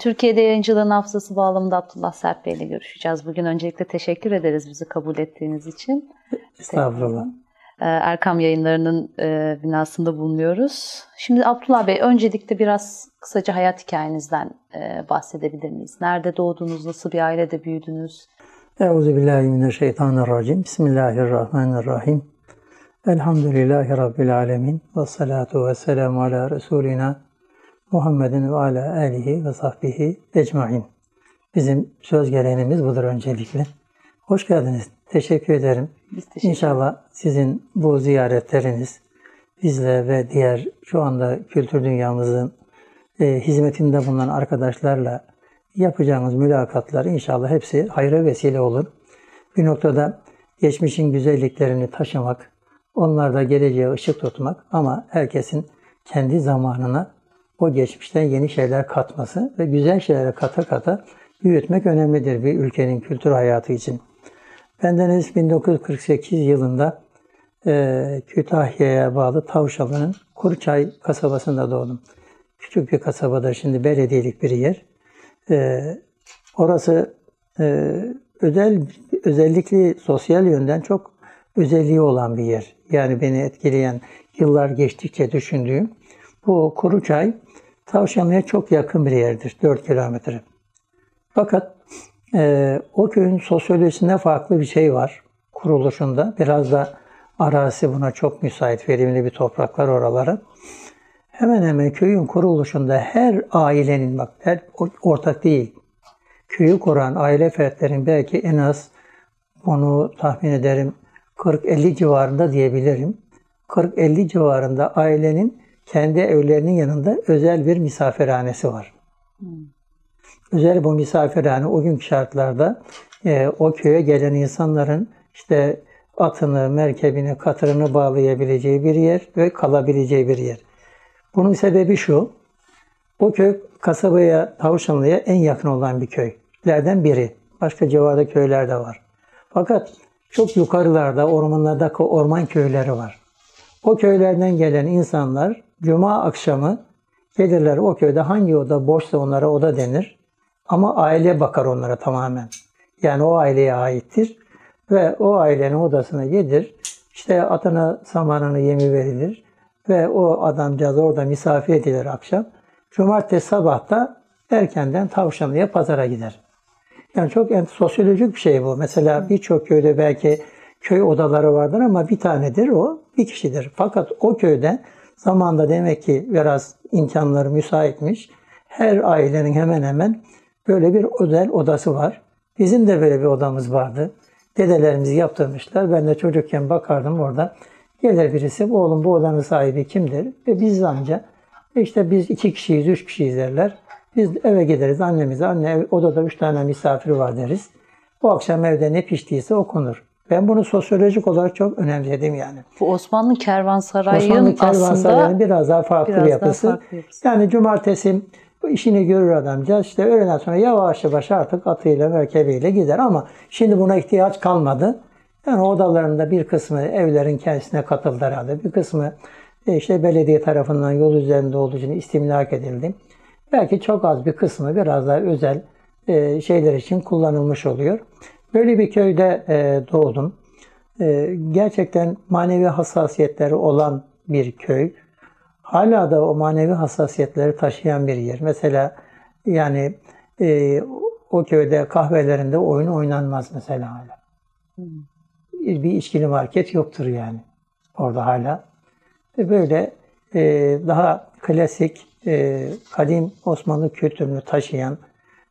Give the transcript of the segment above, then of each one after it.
Türkiye'de yayıncılığın hafızası bağlamında Abdullah Sert Bey ile görüşeceğiz. Bugün öncelikle teşekkür ederiz bizi kabul ettiğiniz için. Estağfurullah. Ee, Erkam yayınlarının e, binasında bulunuyoruz. Şimdi Abdullah Bey öncelikle biraz kısaca hayat hikayenizden e, bahsedebilir miyiz? Nerede doğdunuz, nasıl bir ailede büyüdünüz? Euzubillahimineşşeytanirracim. Bismillahirrahmanirrahim. Elhamdülillahi Rabbil alemin. Ve salatu ve selamu ala Resulina Muhammedin ve ala alihi ve sahbihi ecmain. Bizim söz gelenimiz budur öncelikle. Hoş geldiniz. Teşekkür ederim. Biz teşekkür İnşallah sizin bu ziyaretleriniz bizle ve diğer şu anda kültür dünyamızın e, hizmetinde bulunan arkadaşlarla yapacağımız mülakatlar inşallah hepsi hayra vesile olur. Bir noktada geçmişin güzelliklerini taşımak, onlarda geleceğe ışık tutmak ama herkesin kendi zamanına o geçmişten yeni şeyler katması ve güzel şeylere kata kata büyütmek önemlidir bir ülkenin kültür hayatı için. Bendeniz 1948 yılında e, Kütahya'ya bağlı Tavşalı'nın Kuruçay kasabasında doğdum. Küçük bir kasabada şimdi belediyelik bir yer. E, orası e, özel özellikle sosyal yönden çok özelliği olan bir yer. Yani beni etkileyen yıllar geçtikçe düşündüğüm bu Kuruçay Tavşanlı'ya çok yakın bir yerdir. 4 kilometre. Fakat e, o köyün sosyolojisinde farklı bir şey var kuruluşunda. Biraz da arazisi buna çok müsait, verimli bir topraklar oraları. Hemen hemen köyün kuruluşunda her ailenin, bak her ortak değil, köyü kuran aile fertlerin belki en az bunu tahmin ederim 40-50 civarında diyebilirim. 40-50 civarında ailenin kendi evlerinin yanında özel bir misafirhanesi var. Hmm. Özel bu misafirhane o günkü şartlarda e, o köye gelen insanların işte atını, merkebini, katırını bağlayabileceği bir yer ve kalabileceği bir yer. Bunun sebebi şu, o köy kasabaya, Tavşanlı'ya en yakın olan bir köylerden biri. Başka civarda köyler de var. Fakat çok yukarılarda, ormanlardaki orman köyleri var. O köylerden gelen insanlar cuma akşamı gelirler o köyde hangi oda boşsa onlara oda denir. Ama aile bakar onlara tamamen. Yani o aileye aittir. Ve o ailenin odasına gelir. İşte atına samanını yemi verilir. Ve o adamcağız orada misafir edilir akşam. Cumartesi sabah da erkenden Tavşanlı'ya pazara gider. Yani çok sosyolojik bir şey bu. Mesela birçok köyde belki köy odaları vardır ama bir tanedir o, bir kişidir. Fakat o köyde zamanda demek ki biraz imkanları müsaitmiş. Her ailenin hemen hemen böyle bir özel odası var. Bizim de böyle bir odamız vardı. Dedelerimiz yaptırmışlar. Ben de çocukken bakardım orada. Gelir birisi, oğlum bu odanın sahibi kimdir? Ve biz anca işte biz iki kişiyiz, üç kişiyiz derler. Biz eve gideriz annemize. Anne odada üç tane misafir var deriz. Bu akşam evde ne piştiyse okunur. Ben bunu sosyolojik olarak çok önemsedim yani. Bu Osmanlı Kervansarayı'nın Osmanlı Kervansarayı'nın biraz daha farklı biraz bir yapısı. Daha farklı yapısı. Yani cumartesi işini görür adamcağız. İşte öğleden sonra yavaş yavaş artık atıyla merkebiyle gider ama şimdi buna ihtiyaç kalmadı. Yani odalarında bir kısmı evlerin kendisine katıldı herhalde. Bir kısmı e, işte belediye tarafından yol üzerinde olduğu için istimlak edildi. Belki çok az bir kısmı biraz daha özel e, şeyler için kullanılmış oluyor. Böyle bir köyde e, doğdum. Gerçekten manevi hassasiyetleri olan bir köy hala da o manevi hassasiyetleri taşıyan bir yer. Mesela yani e, o köyde kahvelerinde oyun oynanmaz mesela hala. Bir içkili market yoktur yani orada hala. Ve böyle e, daha klasik, e, kadim Osmanlı kültürünü taşıyan,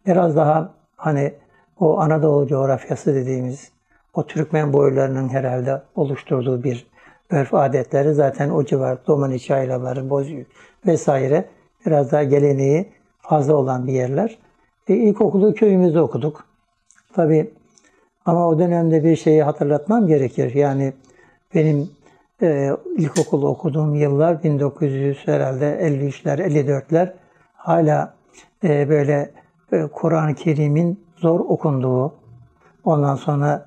biraz daha hani o Anadolu coğrafyası dediğimiz o Türkmen boylarının herhalde oluşturduğu bir örf adetleri zaten o civar Domaniçi aylaları, Bozüyük vesaire biraz daha geleneği fazla olan bir yerler. E, ilkokulu köyümüzde okuduk. Tabi ama o dönemde bir şeyi hatırlatmam gerekir. Yani benim e, ilkokul okuduğum yıllar 1900 herhalde 53'ler, 54'ler hala e, böyle e, Kur'an-ı Kerim'in zor okunduğu, ondan sonra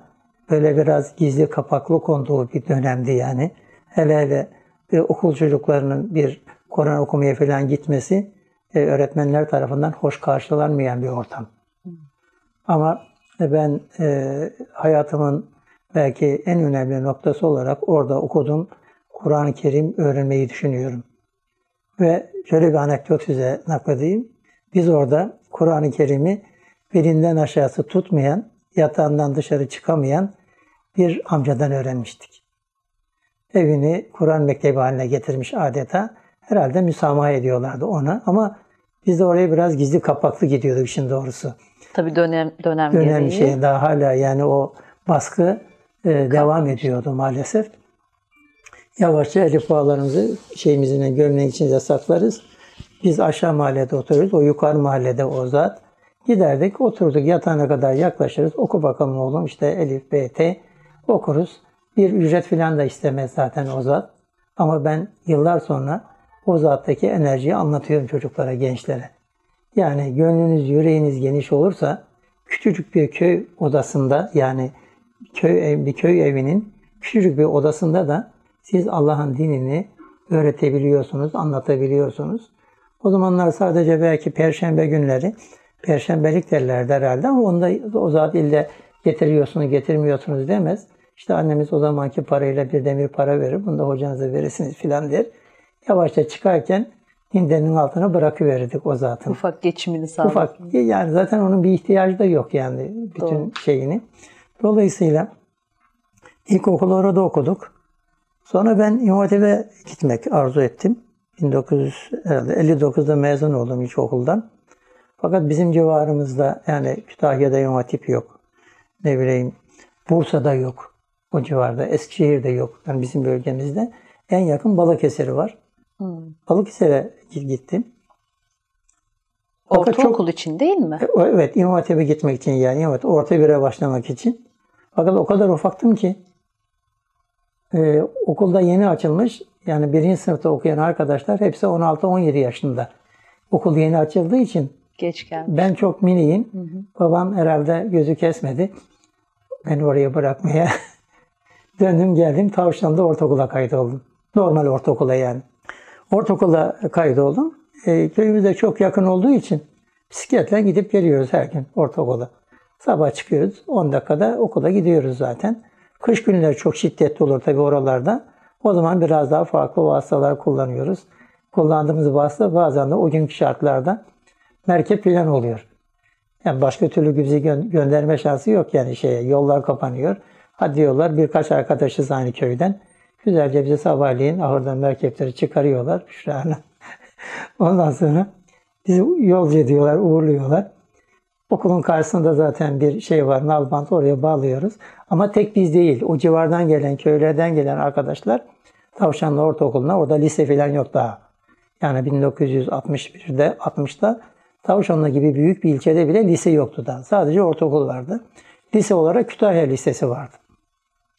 böyle biraz gizli kapaklı konduğu bir dönemdi yani. Hele hele e, okul çocuklarının bir Kur'an okumaya falan gitmesi e, öğretmenler tarafından hoş karşılanmayan bir ortam. Ama ben e, hayatımın belki en önemli noktası olarak orada okudum. Kur'an-ı Kerim öğrenmeyi düşünüyorum. Ve şöyle bir anekdot size nakledeyim. Biz orada Kur'an-ı Kerim'i belinden aşağısı tutmayan, yatağından dışarı çıkamayan bir amcadan öğrenmiştik. Evini Kur'an mektebi haline getirmiş adeta. Herhalde müsamaha ediyorlardı ona ama biz de oraya biraz gizli kapaklı gidiyorduk işin doğrusu. Tabii dönem dönem, Dönem gereği. şey daha hala yani o baskı e, devam ediyordu maalesef. Yavaşça elif bağlarımızı şeyimizin gömleğin içinde saklarız. Biz aşağı mahallede oturuyoruz. O yukarı mahallede o zat. Giderdik, oturduk yatağına kadar yaklaşırız. Oku bakalım oğlum işte Elif, B, T okuruz. Bir ücret falan da istemez zaten o zat. Ama ben yıllar sonra o zattaki enerjiyi anlatıyorum çocuklara, gençlere. Yani gönlünüz, yüreğiniz geniş olursa küçücük bir köy odasında yani köy bir köy evinin küçücük bir odasında da siz Allah'ın dinini öğretebiliyorsunuz, anlatabiliyorsunuz. O zamanlar sadece belki perşembe günleri, perşembelik derlerdi herhalde ama onda o zat ille getiriyorsunuz, getirmiyorsunuz demez. İşte annemiz o zamanki parayla bir demir para verir, bunu da hocanıza verirsiniz filan der. Yavaşça çıkarken hindenin altına bırakıverirdik o zatın. Ufak geçimini sağlamak. Ufak. Yani zaten onun bir ihtiyacı da yok yani bütün Doğru. şeyini. Dolayısıyla ilkokulu orada okuduk. Sonra ben İmam gitmek arzu ettim. 1959'da mezun oldum ilkokuldan. Fakat bizim civarımızda yani Kütahya'da İmam Hatip yok. Ne bileyim Bursa'da yok. O civarda. Eskişehir'de yok. Yani bizim bölgemizde. En yakın Balıkesir'i var. Hmm. Balıkesir'e gittim. Fakat çok- Ortaokul için değil mi? E, Evet İmam Hatip'e gitmek için yani Hatip, orta bire başlamak için. Fakat o kadar ufaktım ki e, okulda yeni açılmış yani birinci sınıfta okuyan arkadaşlar hepsi 16-17 yaşında. Okul yeni açıldığı için Geç geldi. ben çok miniyim. Babam herhalde gözü kesmedi. Beni oraya bırakmaya. Döndüm geldim Tavşan'da ortaokula kaydoldum. Normal ortaokula yani. Ortaokula kaydoldum. E, köyümüze çok yakın olduğu için bisikletle gidip geliyoruz her gün ortaokula. Sabah çıkıyoruz. 10 dakikada okula gidiyoruz zaten. Kış günleri çok şiddetli olur tabii oralarda. O zaman biraz daha farklı vasıtalar kullanıyoruz. Kullandığımız vasıta bazen de o günkü şartlarda merkep falan oluyor. Yani başka türlü bizi gö- gönderme şansı yok yani şeye. Yollar kapanıyor. Hadi diyorlar birkaç arkadaşız aynı köyden. Güzelce bizi sabahleyin ahırdan merkepleri çıkarıyorlar. Büşra'yla. Ondan sonra bizi yolcu ediyorlar, uğurluyorlar. Okulun karşısında zaten bir şey var, nalbant oraya bağlıyoruz. Ama tek biz değil, o civardan gelen, köylerden gelen arkadaşlar Tavşanlı Ortaokulu'na, orada lise falan yok daha. Yani 1961'de, 60'da Tavşanlı gibi büyük bir ilçede bile lise yoktu daha. Sadece ortaokul vardı. Lise olarak Kütahya Lisesi vardı.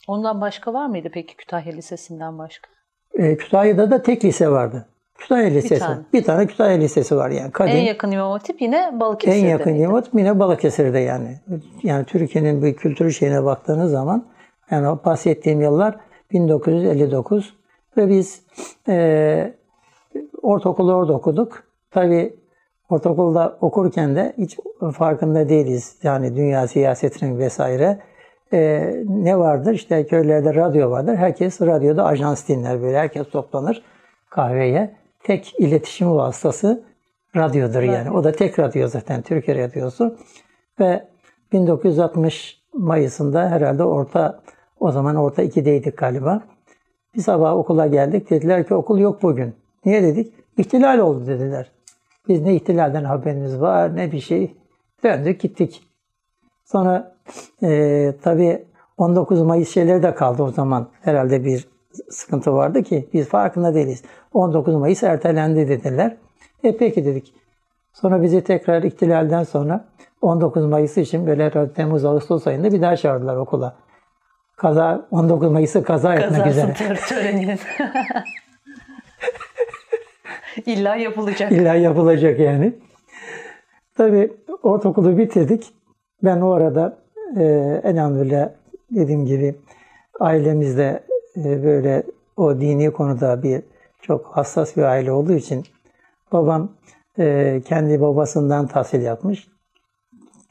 Ondan başka var mıydı peki Kütahya Lisesi'nden başka? Ee, Kütahya'da da tek lise vardı. Kütahya Lisesi. tane. Bir tane Kütahya Lisesi var yani. Kadim. En yakın İmam Hatip yine Balıkesir'de En yakın? İmam Hatip yine Balıkesir'de yani. Yani Türkiye'nin bir kültürü şeyine baktığınız zaman yani o bahsettiğim yıllar 1959 ve biz e, ortaokulu orada okuduk. Tabii ortaokulda okurken de hiç farkında değiliz. Yani dünya siyasetinin vesaire. E, ne vardır? İşte köylerde radyo vardır. Herkes radyoda ajans dinler böyle. Herkes toplanır kahveye. Tek iletişim vasıtası radyodur yani. O da tek radyo zaten Türkiye radyosu. Ve 1960 Mayıs'ında herhalde orta o zaman orta 2'deydik galiba. Bir sabah okula geldik. Dediler ki okul yok bugün. Niye dedik? İhtilal oldu dediler. Biz ne ihtilalden haberimiz var ne bir şey. Döndük gittik. Sonra e, tabii 19 Mayıs şeyleri de kaldı o zaman. Herhalde bir sıkıntı vardı ki biz farkında değiliz. 19 Mayıs ertelendi dediler. E peki dedik. Sonra bizi tekrar ihtilalden sonra 19 Mayıs için böyle Temmuz Ağustos ayında bir daha çağırdılar okula. Kaza 19 Mayıs'ı kaza etmek üzere. tör- töreninin. İlla yapılacak. İlla yapılacak yani. Tabii ortaokulu bitirdik. Ben o arada e, elhamdülillah dediğim gibi ailemizde e, böyle o dini konuda bir çok hassas bir aile olduğu için babam e, kendi babasından tahsil yapmış.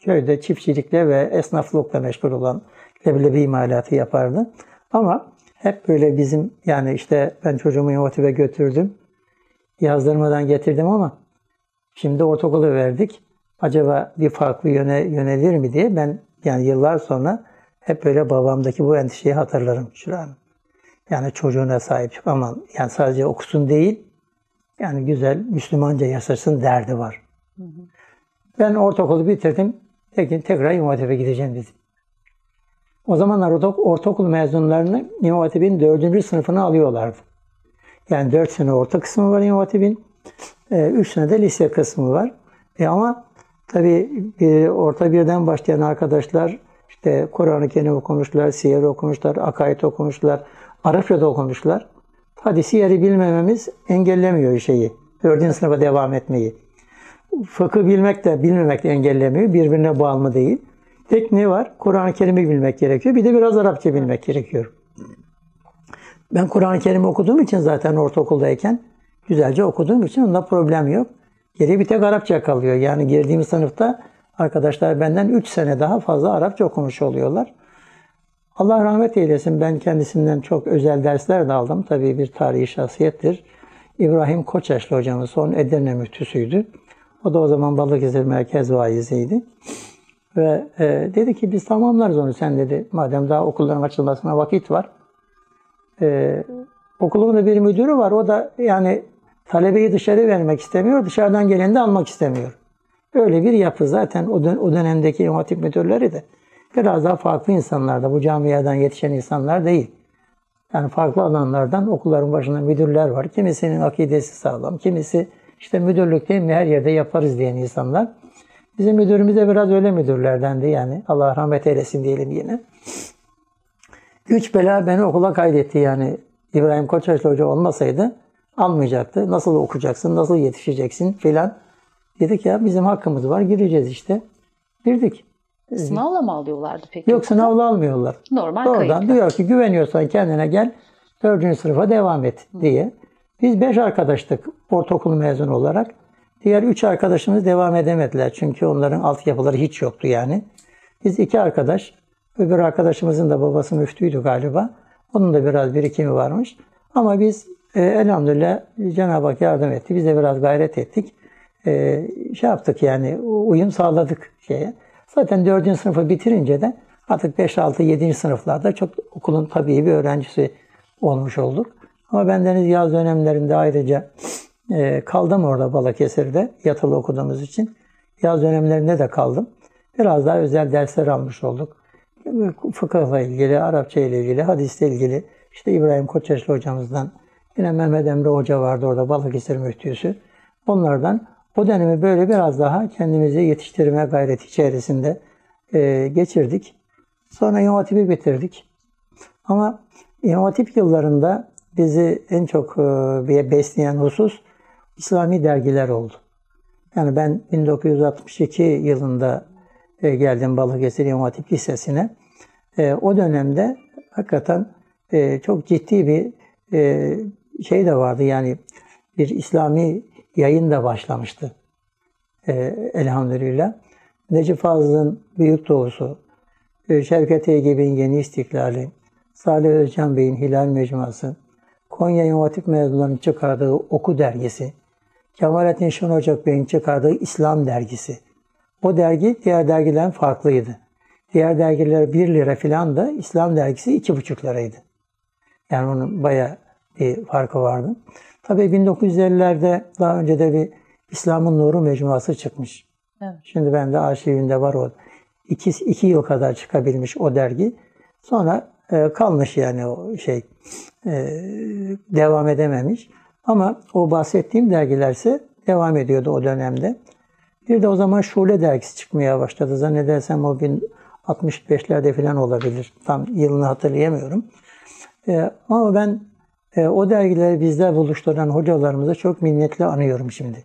Köyde çiftçilikle ve esnaflıkla meşgul olan leblebi imalatı yapardı. Ama hep böyle bizim yani işte ben çocuğumu İmam götürdüm. Yazdırmadan getirdim ama şimdi ortaokulu verdik. Acaba bir farklı yöne yönelir mi diye ben yani yıllar sonra hep böyle babamdaki bu endişeyi hatırlarım Şura Yani çocuğuna sahip ama yani sadece okusun değil, yani güzel Müslümanca yaşasın derdi var. Hı hı. Ben ortaokulu bitirdim. Tekin tekrar İmam Hatip'e gideceğim dedim. O zamanlar ortaokul mezunlarını İmam Hatip'in dördüncü sınıfına alıyorlardı. Yani dört sene orta kısmı var İmam Hatip'in. E, üç sene de lise kısmı var. E ama tabii bir, orta birden başlayan arkadaşlar işte Kur'an-ı Kerim okumuşlar, siyer okumuşlar, akaid okumuşlar, Arapça da okumuşlar. Hadi siyeri bilmememiz engellemiyor şeyi. Dördüncü sınıfa devam etmeyi. Fıkı bilmek de bilmemek de engellemiyor. Birbirine bağlı değil. Tek ne var? Kur'an-ı Kerim'i bilmek gerekiyor. Bir de biraz Arapça bilmek gerekiyor. Ben Kur'an-ı Kerim okuduğum için zaten ortaokuldayken güzelce okuduğum için onda problem yok. Geri bir tek Arapça kalıyor. Yani girdiğim sınıfta arkadaşlar benden 3 sene daha fazla Arapça okumuş oluyorlar. Allah rahmet eylesin. Ben kendisinden çok özel dersler de aldım. Tabii bir tarihi şahsiyettir. İbrahim Koçaşlı hocamız son Edirne müftüsüydü. O da o zaman Balıkesir Merkez Vaiziydi. Ve e, dedi ki biz tamamlarız onu sen dedi. Madem daha okulların açılmasına vakit var. E, okulun da bir müdürü var. O da yani talebeyi dışarı vermek istemiyor. Dışarıdan geleni de almak istemiyor. Öyle bir yapı zaten o, dön- o dönemdeki İmam müdürleri de biraz daha farklı insanlar da bu camiadan yetişen insanlar değil. Yani farklı alanlardan okulların başında müdürler var. Kimisinin akidesi sağlam, kimisi işte müdürlük değil mi her yerde yaparız diyen insanlar. Bizim müdürümüz de biraz öyle müdürlerdendi yani. Allah rahmet eylesin diyelim yine. Güç bela beni okula kaydetti yani. İbrahim Koçaşlı Hoca olmasaydı almayacaktı. Nasıl okuyacaksın, nasıl yetişeceksin filan. Dedik ya bizim hakkımız var gireceğiz işte. Girdik. Sınavla mı alıyorlardı peki? Yok sınavla almıyorlar. Normal Oradan kayıtla. diyor ki güveniyorsan kendine gel dördüncü sınıfa devam et diye. Biz beş arkadaştık ortaokul mezunu olarak. Diğer üç arkadaşımız devam edemediler. Çünkü onların altyapıları hiç yoktu yani. Biz iki arkadaş, öbür arkadaşımızın da babası müftüydü galiba. Onun da biraz birikimi varmış. Ama biz e, elhamdülillah Cenab-ı Hak yardım etti. Biz de biraz gayret ettik. E, şey yaptık yani uyum sağladık şeye. Zaten dördüncü sınıfı bitirince de artık 5, 6, 7. sınıflarda çok okulun tabii bir öğrencisi olmuş olduk. Ama ben deniz yaz dönemlerinde ayrıca e, kaldım orada Balıkesir'de yatılı okuduğumuz için. Yaz dönemlerinde de kaldım. Biraz daha özel dersler almış olduk. Fıkıhla ilgili, Arapça ile ilgili, hadisle ilgili. İşte İbrahim Koçyaşlı hocamızdan, yine Mehmet Emre Hoca vardı orada Balıkesir müftüsü. Onlardan o dönemi böyle biraz daha kendimizi yetiştirme gayreti içerisinde e, geçirdik. Sonra İmam Hatip'i bitirdik. Ama İmam Hatip yıllarında bizi en çok e, besleyen husus İslami dergiler oldu. Yani ben 1962 yılında e, geldim Balıkesir İmam Hatip Lisesi'ne. E, o dönemde hakikaten e, çok ciddi bir e, şey de vardı yani bir İslami yayın da başlamıştı. E, elhamdülillah. Necip Fazıl'ın Büyük Doğusu, e, Şevket Eygeb'in Yeni İstiklali, Salih Özcan Bey'in Hilal Mecmuası, Konya İmam Hatip mezunlarının çıkardığı Oku dergisi, Kemalettin Şen Ocak Bey'in çıkardığı İslam dergisi. O dergi diğer dergilerin farklıydı. Diğer dergiler 1 lira filan da İslam dergisi 2,5 liraydı. Yani onun bayağı bir farkı vardı. Tabii 1950'lerde daha önce de bir İslam'ın Nuru mecmuası çıkmış. Evet. Şimdi ben de arşivinde var o. İki, iki yıl kadar çıkabilmiş o dergi. Sonra e, kalmış yani o şey. E, devam edememiş. Ama o bahsettiğim dergilerse devam ediyordu o dönemde. Bir de o zaman Şule dergisi çıkmaya başladı. Zannedersem o 1065'lerde falan olabilir. Tam yılını hatırlayamıyorum. E, ama ben e, o dergileri bizler buluşturan hocalarımıza çok minnetle anıyorum şimdi.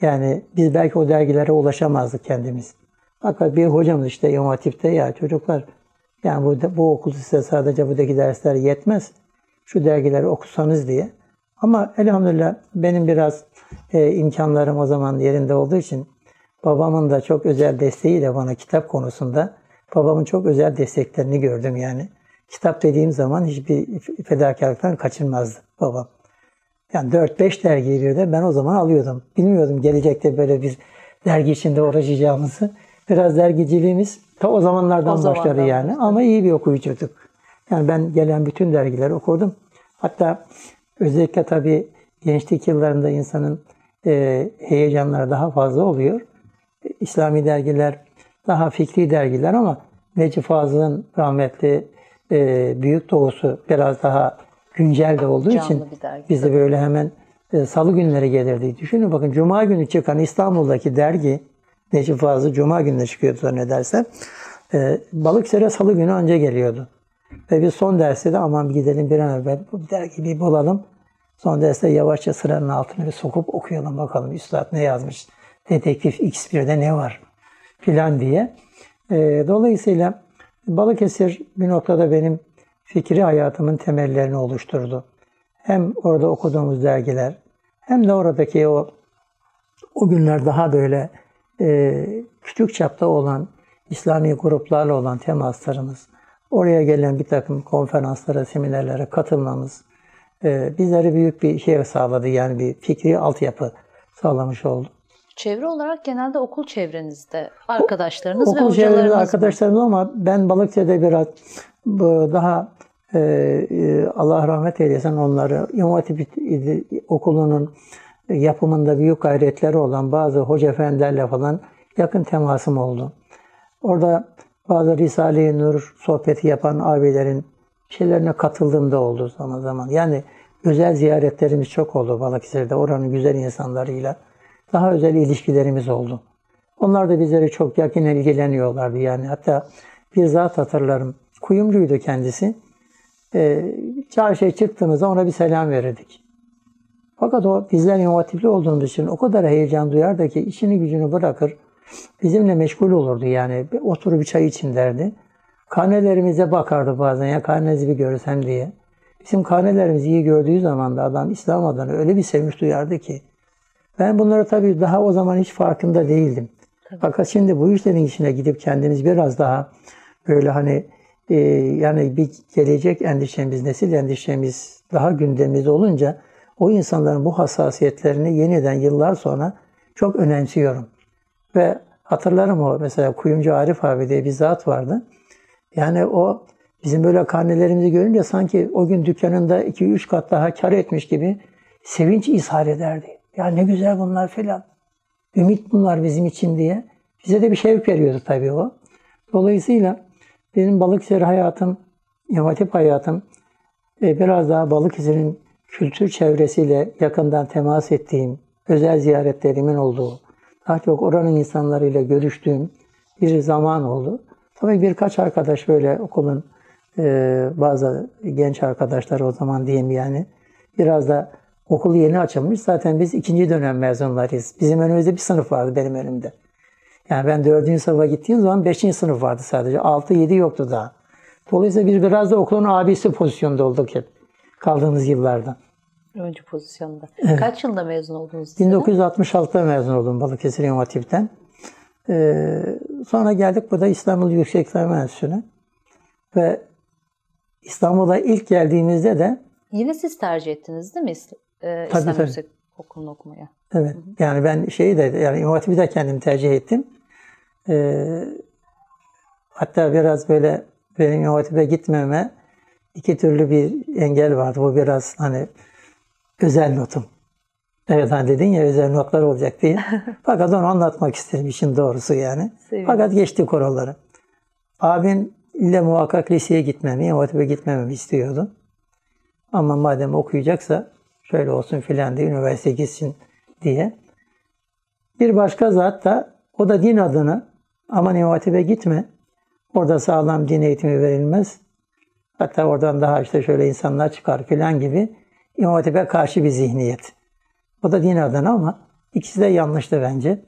Yani biz belki o dergilere ulaşamazdık kendimiz. Fakat bir hocamız işte İmam Hatip'te ya çocuklar yani bu, bu okul size sadece buradaki dersler yetmez. Şu dergileri okusanız diye Ama elhamdülillah benim biraz e, imkanlarım o zaman yerinde olduğu için babamın da çok özel desteğiyle bana kitap konusunda babamın çok özel desteklerini gördüm yani. Kitap dediğim zaman hiçbir fedakarlıktan kaçınmazdı babam. Yani 4-5 dergiyi bir de ben o zaman alıyordum. Bilmiyordum gelecekte böyle bir dergi içinde uğraşacağımızı. Biraz dergiciliğimiz ta o zamanlardan O zamandan başladı yani. başladı. Ama iyi bir okuyucuyduk. Yani ben gelen bütün dergileri okurdum. Hatta özellikle tabii gençlik yıllarında insanın e, heyecanları daha fazla oluyor. İslami dergiler, daha fikri dergiler ama Necip Fazıl'ın rahmetli e, Büyük Doğusu biraz daha güncel de olduğu Canlı için bir dergi. biz de böyle hemen e, salı günleri gelirdi. Düşünün bakın Cuma günü çıkan İstanbul'daki dergi Necip Fazıl Cuma günü çıkıyordu zannedersem. E, Balıkesir'e salı günü önce geliyordu. Ve biz son derste de aman gidelim bir an evvel bu dergiyi bir bulalım. Son derste yavaşça sıranın altına bir sokup okuyalım bakalım Üstad ne yazmış. Detektif X1'de ne var filan diye. E, dolayısıyla Balıkesir bir noktada benim fikri hayatımın temellerini oluşturdu. Hem orada okuduğumuz dergiler hem de oradaki o o günler daha böyle e, küçük çapta olan İslami gruplarla olan temaslarımız, oraya gelen bir takım konferanslara, seminerlere katılmamız e, bizlere büyük bir şey sağladı. Yani bir fikri altyapı sağlamış oldu. Çevre olarak genelde okul çevrenizde arkadaşlarınız ve Okul çevremde hocalarınız mı? arkadaşlarım ama ben Balıkesir'de biraz daha e, e, Allah rahmet eylesin onları İmam Hatip okulunun yapımında büyük gayretleri olan bazı hoca efendilerle falan yakın temasım oldu. Orada bazı Risale-i Nur sohbeti yapan abilerin şeylerine katıldığım da oldu zaman zaman. Yani özel ziyaretlerimiz çok oldu Balıkesir'de oranın güzel insanlarıyla. Daha özel ilişkilerimiz oldu. Onlar da bizleri çok yakın ilgileniyorlardı yani. Hatta bir zat hatırlarım. Kuyumcuydu kendisi. Ee, çarşıya çıktığımızda ona bir selam verirdik. Fakat o bizler inovatifli olduğumuz için o kadar heyecan duyardı ki işini gücünü bırakır. Bizimle meşgul olurdu yani. Bir Oturup bir çay için derdi. Karnelerimize bakardı bazen ya karnenizi bir görsem diye. Bizim karnelerimizi iyi gördüğü zaman da adam İslam adına öyle bir sevinç duyardı ki. Ben bunları tabii daha o zaman hiç farkında değildim. Fakat şimdi bu işlerin içine gidip kendimiz biraz daha böyle hani e, yani bir gelecek endişemiz, nesil endişemiz daha gündemimizde olunca o insanların bu hassasiyetlerini yeniden yıllar sonra çok önemsiyorum. Ve hatırlarım o mesela Kuyumcu Arif abi diye bir zat vardı. Yani o bizim böyle karnelerimizi görünce sanki o gün dükkanında 2-3 kat daha kar etmiş gibi sevinç izhar ederdi. Ya ne güzel bunlar filan. Ümit bunlar bizim için diye. Bize de bir şevk veriyordu tabii o. Dolayısıyla benim Balıkesir hayatım, İmam Hatip hayatım e, biraz daha Balıkesir'in kültür çevresiyle yakından temas ettiğim, özel ziyaretlerimin olduğu, daha çok oranın insanlarıyla görüştüğüm bir zaman oldu. Tabii birkaç arkadaş böyle okulun e, bazı genç arkadaşlar o zaman diyeyim yani biraz da okul yeni açılmış. Zaten biz ikinci dönem mezunlarıyız. Bizim önümüzde bir sınıf vardı benim önümde. Yani ben dördüncü sınıfa gittiğim zaman beşinci sınıf vardı sadece. Altı, yedi yoktu daha. Dolayısıyla biz biraz da okulun abisi pozisyonda olduk hep kaldığımız yıllarda. Öncü pozisyonda. Kaç yılında mezun oldunuz? siz? 1966'da mezun oldum Balıkesir İmam Hatip'ten. Ee, sonra geldik burada İstanbul Yüksek Öğretim Enstitüsü'ne. Ve İstanbul'a ilk geldiğimizde de Yine siz tercih ettiniz değil mi e, Tabii, İslam tabii. Yüksek Okulu'nu okumaya? Evet. Yani ben şeyi de yani İmam Hatip'i de kendim tercih ettim. Ee, hatta biraz böyle benim İmam Hatip'e gitmeme iki türlü bir engel vardı. Bu biraz hani özel notum. Evet hani dedin ya özel notlar olacak diye. Fakat onu anlatmak isterim işin doğrusu yani. Sevindim. Fakat geçtik oraları. Abim ile muhakkak liseye gitmemi, Hatip'e gitmememi istiyordu. Ama madem okuyacaksa şöyle olsun filan diye üniversite gitsin diye. Bir başka zat da o da din adına aman İmam Hatip'e gitme. Orada sağlam din eğitimi verilmez. Hatta oradan daha işte şöyle insanlar çıkar filan gibi İmam karşı bir zihniyet. O da din adına ama ikisi de yanlıştı bence.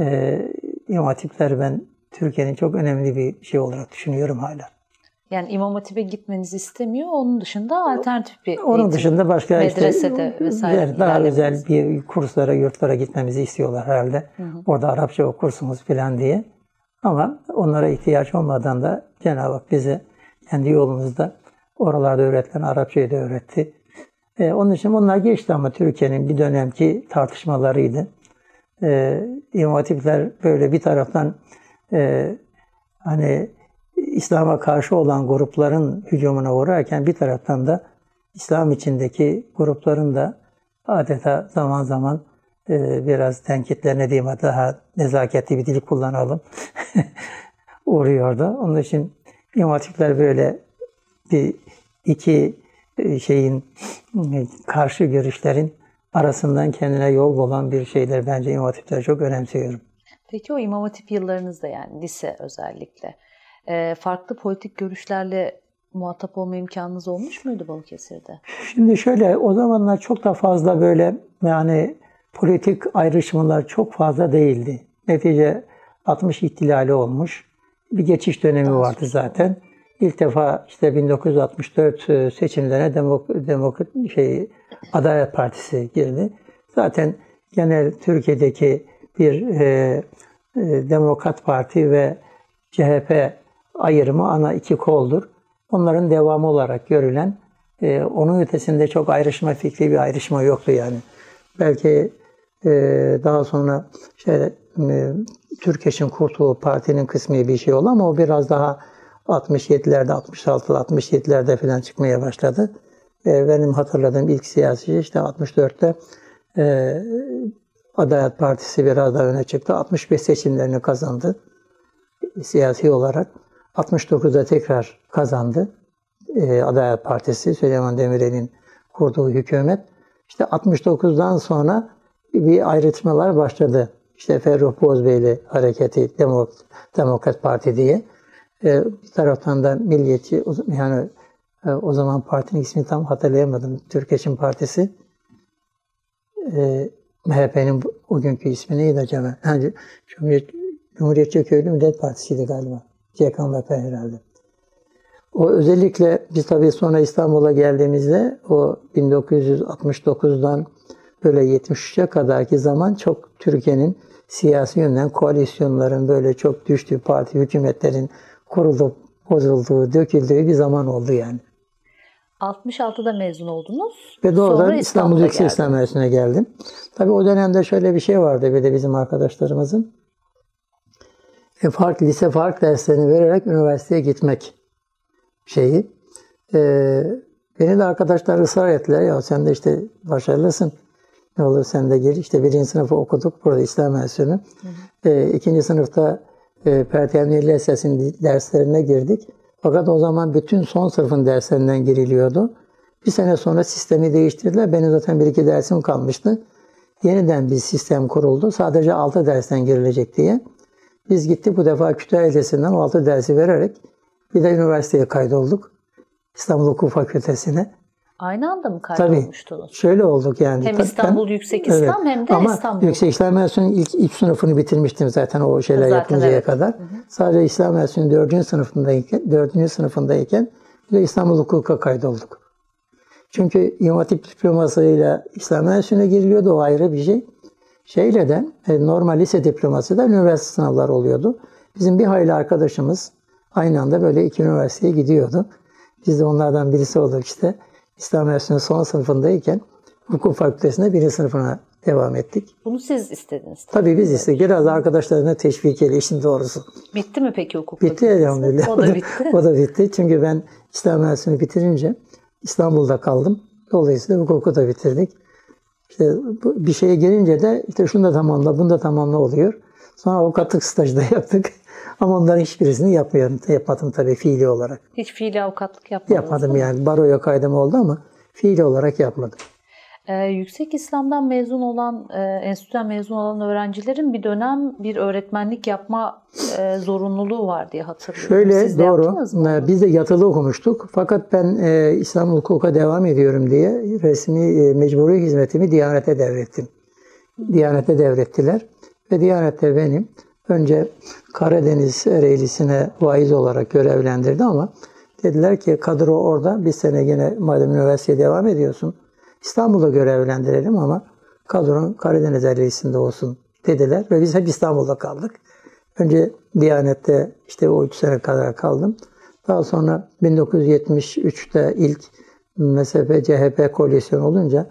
Ee, İmam Hatipler ben Türkiye'nin çok önemli bir şey olarak düşünüyorum hala. Yani İmam Hatip'e gitmenizi istemiyor. Onun dışında alternatif bir Onun eğitim, dışında başka medresede işte, vesaire daha özel bir kurslara, yurtlara gitmemizi istiyorlar herhalde. Orada Arapça okursunuz falan diye. Ama onlara ihtiyaç olmadan da Cenab-ı Hak bize kendi yolumuzda oralarda öğretilen Arapçayı da öğretti. Ee, onun için onlar geçti ama Türkiye'nin bir dönemki tartışmalarıydı. Ee, İmam Hatipler böyle bir taraftan e, hani İslam'a karşı olan grupların hücumuna uğrarken bir taraftan da İslam içindeki grupların da adeta zaman zaman e, biraz tenkitlerine diyeyim daha nezaketli bir dil kullanalım uğruyordu. Onun için İmam Hatipler böyle bir iki e, şeyin e, karşı görüşlerin arasından kendine yol bulan bir şeyler bence İmam Hatipler çok önemsiyorum. Peki o İmam Hatip yıllarınızda yani lise özellikle e, farklı politik görüşlerle muhatap olma imkanınız olmuş muydu Balıkesir'de? Şimdi şöyle o zamanlar çok da fazla böyle yani politik ayrışmalar çok fazla değildi. Netice 60 ihtilali olmuş. Bir geçiş dönemi vardı zaten. İlk defa işte 1964 e, seçimlerine demok, demok şey Adalet Partisi girdi. Zaten genel Türkiye'deki bir e, e, Demokrat Parti ve CHP ayrımı ana iki koldur. Onların devamı olarak görülen, e, onun ötesinde çok ayrışma fikri bir ayrışma yoktu yani. Belki e, daha sonra şey, e, Türkeş'in kurduğu partinin kısmı bir şey oldu ama o biraz daha 67'lerde, 66'lı 67'lerde falan çıkmaya başladı. E, benim hatırladığım ilk siyasi işte 64'te e, Adalet Partisi biraz daha öne çıktı. 65 seçimlerini kazandı siyasi olarak. 69'da tekrar kazandı. E, Adalet Partisi, Süleyman Demirel'in kurduğu hükümet. İşte 69'dan sonra bir ayrıtmalar başladı. İşte Ferruh Bozbeyli Hareketi, Demok Demokrat Parti diye. E, bir taraftan da Milliyetçi, yani e, o zaman partinin ismini tam hatırlayamadım. Türkeş'in Partisi. E, MHP'nin o günkü ismi neydi acaba? Yani Cumhuriyet, Cumhuriyetçi Köylü Millet Partisi'ydi galiba. CKMP herhalde. O özellikle biz tabii sonra İstanbul'a geldiğimizde o 1969'dan böyle 73'e kadarki zaman çok Türkiye'nin siyasi yönden koalisyonların böyle çok düştüğü parti hükümetlerin kurulup bozulduğu, döküldüğü bir zaman oldu yani. 66'da mezun oldunuz. Ve doğrudan Sonra İstanbul Yüksek. İslam Üniversitesi'ne geldim. Tabii o dönemde şöyle bir şey vardı bir de bizim arkadaşlarımızın. E, fark, lise fark derslerini vererek üniversiteye gitmek şeyi. E, beni de arkadaşlar ısrar ettiler. Ya sen de işte başarılısın. Ne olur sen de gir. İşte birinci sınıfı okuduk burada İslam Enstitüsü'nü. E, ikinci sınıfta e, Lisesi'nin derslerine girdik. Fakat o zaman bütün son sınıfın derslerinden giriliyordu. Bir sene sonra sistemi değiştirdiler. Benim zaten bir iki dersim kalmıştı. Yeniden bir sistem kuruldu. Sadece 6 dersten girilecek diye. Biz gittik bu defa Kütahya Lisesi'nden o 6 dersi vererek bir de üniversiteye kaydolduk. İstanbul Hukuk Fakültesi'ne. Aynı anda mı Tabii. kaydolmuştunuz? Şöyle olduk yani. Hem Tabii İstanbul ben- Yüksek İslam hem de Ama İstanbul. Yüksek İslam Üniversitesi'nin ilk, ilk sınıfını bitirmiştim zaten o şeyler Zaten yapıncaya evet. kadar. Sadece İslam Üniversitesi'nin dördüncü sınıfındayken, dördüncü sınıfındayken bir de İstanbul Hukuk'a kaydolduk. Çünkü İmam Hatip diplomasıyla İslam Üniversitesi'ne giriliyordu o ayrı bir şey. Şeyle de e, normal lise diploması da üniversite sınavları oluyordu. Bizim bir hayli arkadaşımız aynı anda böyle iki üniversiteye gidiyordu. Biz de onlardan birisi olduk işte. İslam Üniversitesi'nin son sınıfındayken hukuk fakültesinde birinci sınıfına devam ettik. Bunu siz istediniz. Tabii biz istedik. Biraz da arkadaşlarına teşvikiyle işin doğrusu. Bitti mi peki hukuk Bitti fakültesi? elhamdülillah. O da bitti. o da bitti. Çünkü ben İslam Üniversitesi'ni bitirince İstanbul'da kaldım. Dolayısıyla hukuku da bitirdik. İşte bir şeye gelince de işte şunu da tamamla, bunu da tamamla oluyor. Sonra avukatlık stajı da yaptık. Ama onların hiçbirisini yapmıyorum. Yapmadım tabii fiili olarak. Hiç fiili avukatlık yapmadınız Yapmadım yani. Baroya kaydım oldu ama fiili olarak yapmadım. Ee, yüksek İslam'dan mezun olan, e, enstitüden mezun olan öğrencilerin bir dönem bir öğretmenlik yapma e, zorunluluğu var diye hatırlıyorum. Şöyle Siz de doğru. mı? Ee, Biz de yatılı okumuştuk. Fakat ben e, İstanbul Hukuk'a devam ediyorum diye resmi e, mecburi hizmetimi Diyanet'e devrettim. Diyanet'e devrettiler. Ve Diyanet'te benim önce Karadeniz Ereğlisi'ne vaiz olarak görevlendirdi ama Dediler ki kadro orada. Bir sene yine madem üniversiteye devam ediyorsun. İstanbul'da görevlendirelim ama kadron Karadeniz Erlisi'nde olsun dediler. Ve biz hep İstanbul'da kaldık. Önce Diyanet'te işte o 3 sene kadar kaldım. Daha sonra 1973'te ilk MSP CHP koalisyon olunca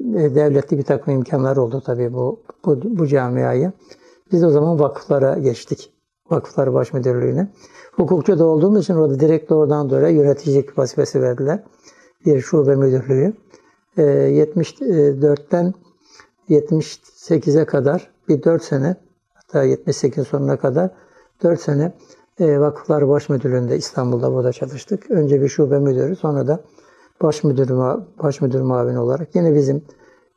e, devletli bir takım imkanlar oldu tabii bu, bu, bu camiayı. Biz o zaman vakıflara geçtik. Vakıflar Baş Müdürlüğü'ne. Hukukçu da olduğumuz için orada direkt oradan dolayı yöneticilik vazifesi verdiler. Bir şube müdürlüğü. E, 74'ten 78'e kadar bir 4 sene hatta 78 sonuna kadar 4 sene e, Vakıflar Baş Müdürlüğü'nde İstanbul'da burada çalıştık. Önce bir şube müdürü sonra da baş müdür, baş müdür muavin olarak yine bizim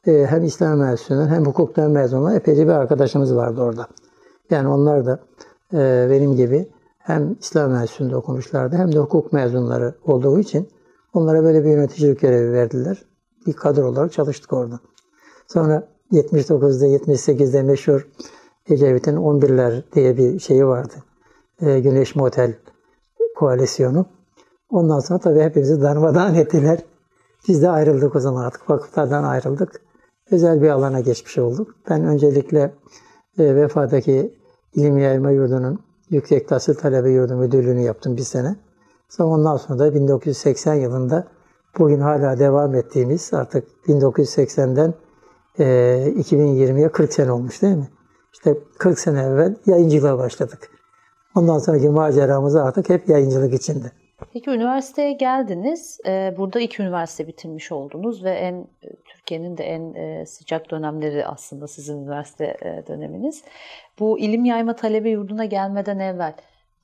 e, hem İslam mühendisliğinden hem hukuktan mezun olan epeyce bir arkadaşımız vardı orada. Yani onlar da benim gibi hem İslam mühendisliğinde okumuşlardı hem de hukuk mezunları olduğu için onlara böyle bir yöneticilik görevi verdiler. Bir kadro olarak çalıştık orada. Sonra 79'da 78'de meşhur Ecevit'in 11'ler diye bir şeyi vardı. E, Güneş Motel koalisyonu. Ondan sonra tabii hepimizi darmadağın ettiler. Biz de ayrıldık o zaman artık vakıflardan ayrıldık. Özel bir alana geçmiş olduk. Ben öncelikle e, Vefa'daki İlim Yayma Yurdu'nun Yüksek Tahsil Talebe Yurdu Müdürlüğünü yaptım bir sene. Sonra ondan sonra da 1980 yılında bugün hala devam ettiğimiz artık 1980'den e, 2020'ye 40 sene olmuş değil mi? İşte 40 sene evvel yayıncılığa başladık. Ondan sonraki maceramız artık hep yayıncılık içinde. Peki üniversiteye geldiniz. Ee, burada iki üniversite bitirmiş oldunuz ve en Türkiye'nin de en e, sıcak dönemleri aslında sizin üniversite e, döneminiz. Bu ilim yayma talebe yurduna gelmeden evvel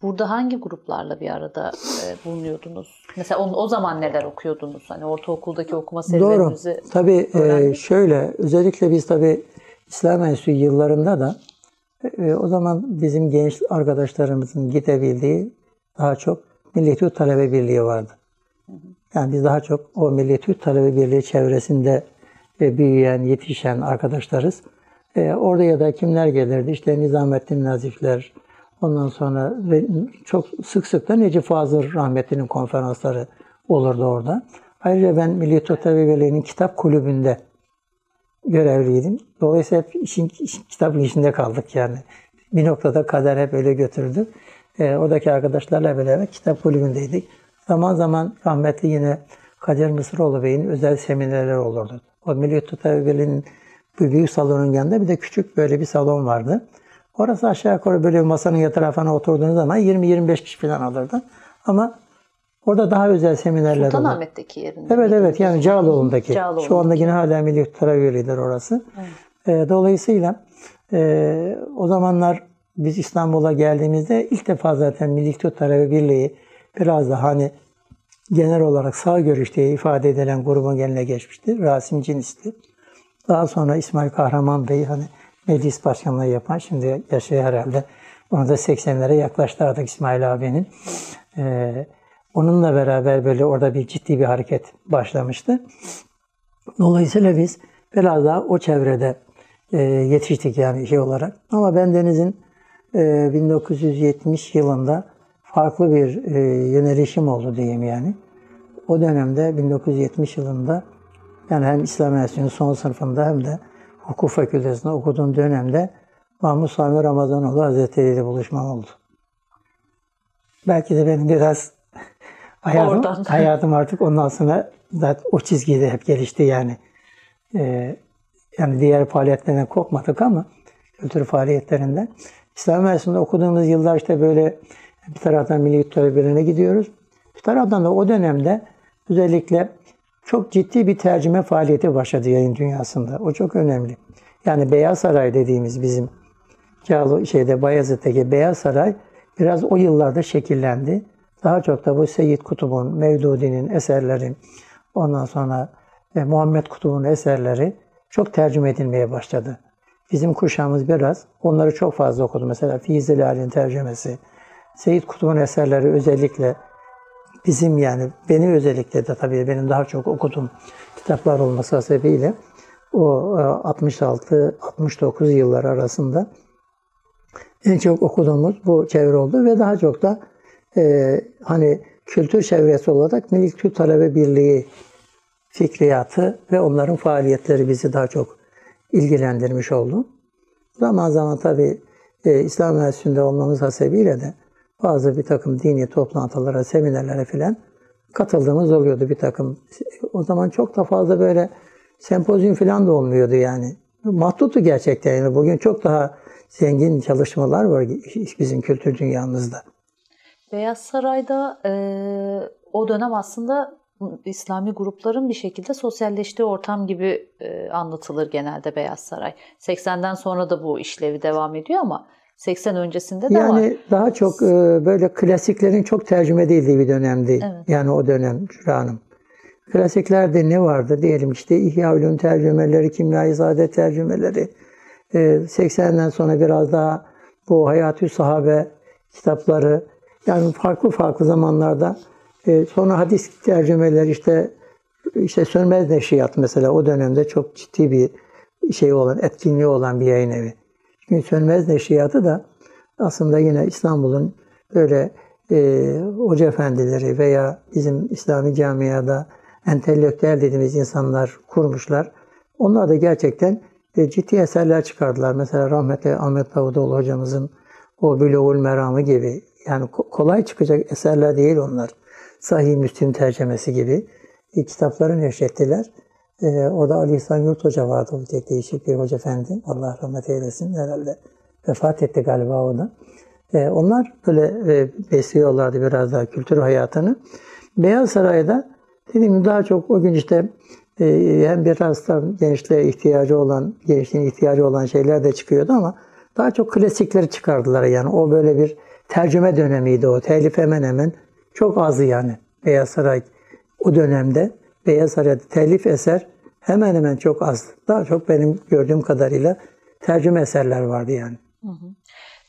burada hangi gruplarla bir arada e, bulunuyordunuz? Mesela o, o zaman neler okuyordunuz? Hani ortaokuldaki okuma serüveninizi Doğru. Tabii e, şöyle özellikle biz tabii İslam Enstitüsü yıllarında da e, o zaman bizim genç arkadaşlarımızın gidebildiği daha çok Milli Türk Talebe Birliği vardı. Yani biz daha çok o Milli Türk Talebe Birliği çevresinde e, büyüyen, yetişen arkadaşlarız. E, orada ya da kimler gelirdi? İşte Nizamettin Nazifler, ondan sonra çok sık sık da Necip Fazıl rahmetlinin konferansları olurdu orada. Ayrıca ben Milli Talebe Birliği'nin kitap kulübünde görevliydim. Dolayısıyla hep işin, işin kitabın içinde kaldık yani. Bir noktada kader hep öyle götürdü. E, oradaki arkadaşlarla beraber kitap kulübündeydik. Zaman zaman rahmetli yine Kadir Mısıroğlu Bey'in özel seminerleri olurdu. O Milli Tutar Birliği'nin büyük salonun yanında bir de küçük böyle bir salon vardı. Orası aşağı yukarı böyle masanın ya tarafına oturduğunuz zaman 20-25 kişi falan alırdı. Ama orada daha özel seminerler olurdu. Sultanahmet'teki yerinde. Evet evet yani Cağaloğlu'ndaki. Cağaloğlu'ndaki. Şu anda yine hala Milli Tutar Birliği'dir orası. Evet. E, dolayısıyla e, o zamanlar biz İstanbul'a geldiğimizde ilk defa zaten Milli İktidar Birliği biraz da hani genel olarak sağ görüş diye ifade edilen grubun geline geçmişti. Rasim Cinis'ti. Daha sonra İsmail Kahraman Bey hani meclis başkanlığı yapan şimdi yaşıyor herhalde. Onu da 80'lere yaklaştı artık İsmail abinin. Ee, onunla beraber böyle orada bir ciddi bir hareket başlamıştı. Dolayısıyla biz biraz daha o çevrede e, yetiştik yani şey olarak. Ama ben Deniz'in 1970 ee, yılında farklı bir e, yönelişim oldu diyeyim yani. O dönemde 1970 yılında yani hem İslam Enstitüsü'nün son sınıfında hem de hukuk fakültesinde okuduğum dönemde Mahmut Sami Ramazanoğlu Hazretleri ile buluşmam oldu. Belki de benim biraz hayatım, hayatım artık ondan sonra zaten o çizgide hep gelişti yani. Ee, yani diğer faaliyetlerine kopmadık ama kültür faaliyetlerinden. İslam Üniversitesi'nde okuduğumuz yıllar işte böyle bir taraftan Milli Talebelerine gidiyoruz. Bir taraftan da o dönemde özellikle çok ciddi bir tercüme faaliyeti başladı yayın dünyasında. O çok önemli. Yani Beyaz Saray dediğimiz bizim Cağlı şeyde Bayezid'deki Beyaz Saray biraz o yıllarda şekillendi. Daha çok da bu Seyyid Kutub'un, Mevdudi'nin eserleri, ondan sonra e, Muhammed Kutub'un eserleri çok tercüme edilmeye başladı. Bizim kuşağımız biraz onları çok fazla okudu. Mesela Fizilal'in tercümesi, Seyit Kutub'un eserleri özellikle bizim yani beni özellikle de tabii benim daha çok okuduğum kitaplar olması sebebiyle o 66-69 e, yıllar arasında en çok okuduğumuz bu çevre oldu ve daha çok da e, hani kültür çevresi olarak Milli Kültür Talebe Birliği fikriyatı ve onların faaliyetleri bizi daha çok ilgilendirmiş oldu. Zaman zaman tabi e, İslam Üniversitesi'nde olmamız hasebiyle de bazı bir takım dini toplantılara, seminerlere filan katıldığımız oluyordu bir takım. O zaman çok da fazla böyle sempozyum filan da olmuyordu yani. Mahtutu gerçekten yani. Bugün çok daha zengin çalışmalar var bizim kültür dünyamızda. Beyaz Saray'da e, o dönem aslında İslami grupların bir şekilde sosyalleştiği ortam gibi e, anlatılır genelde Beyaz Saray. 80'den sonra da bu işlevi devam ediyor ama 80 öncesinde de yani var. Yani daha çok e, böyle klasiklerin çok tercüme edildiği bir dönemdi. Evet. Yani o dönem Şura Hanım. Klasiklerde ne vardı? Diyelim işte İhya Ulum tercümeleri, Kimya-i Saadet tercümeleri. E, 80'den sonra biraz daha bu Hayatü Sahabe kitapları. Yani farklı farklı zamanlarda e, sonra hadis tercümeleri işte işte Sönmez Neşriyat mesela o dönemde çok ciddi bir şey olan, etkinliği olan bir yayın evi. Çünkü Sönmez Neşriyatı da aslında yine İstanbul'un böyle e, hoca efendileri veya bizim İslami camiada entelektüel dediğimiz insanlar kurmuşlar. Onlar da gerçekten e, ciddi eserler çıkardılar. Mesela rahmetli Ahmet Davutoğlu hocamızın o Bülogul Meramı gibi yani kolay çıkacak eserler değil onlar. Sahih Müslim tercemesi gibi e, kitapları neşrettiler. E, orada Ali İhsan Yurt Hoca vardı. O tek değişik bir hoca efendi. Allah rahmet eylesin. Herhalde vefat etti galiba o da. E, onlar böyle e, besliyorlardı biraz daha kültür hayatını. Beyaz Saray'da dediğim gibi daha çok o gün işte e, hem biraz da gençliğe ihtiyacı olan, gençliğin ihtiyacı olan şeyler de çıkıyordu ama daha çok klasikleri çıkardılar yani. O böyle bir tercüme dönemiydi o. Telif hemen hemen çok azdı yani Beyaz Saray o dönemde. Beyaz Saray'da telif eser hemen hemen çok az. Daha çok benim gördüğüm kadarıyla tercüme eserler vardı yani. Hı hı.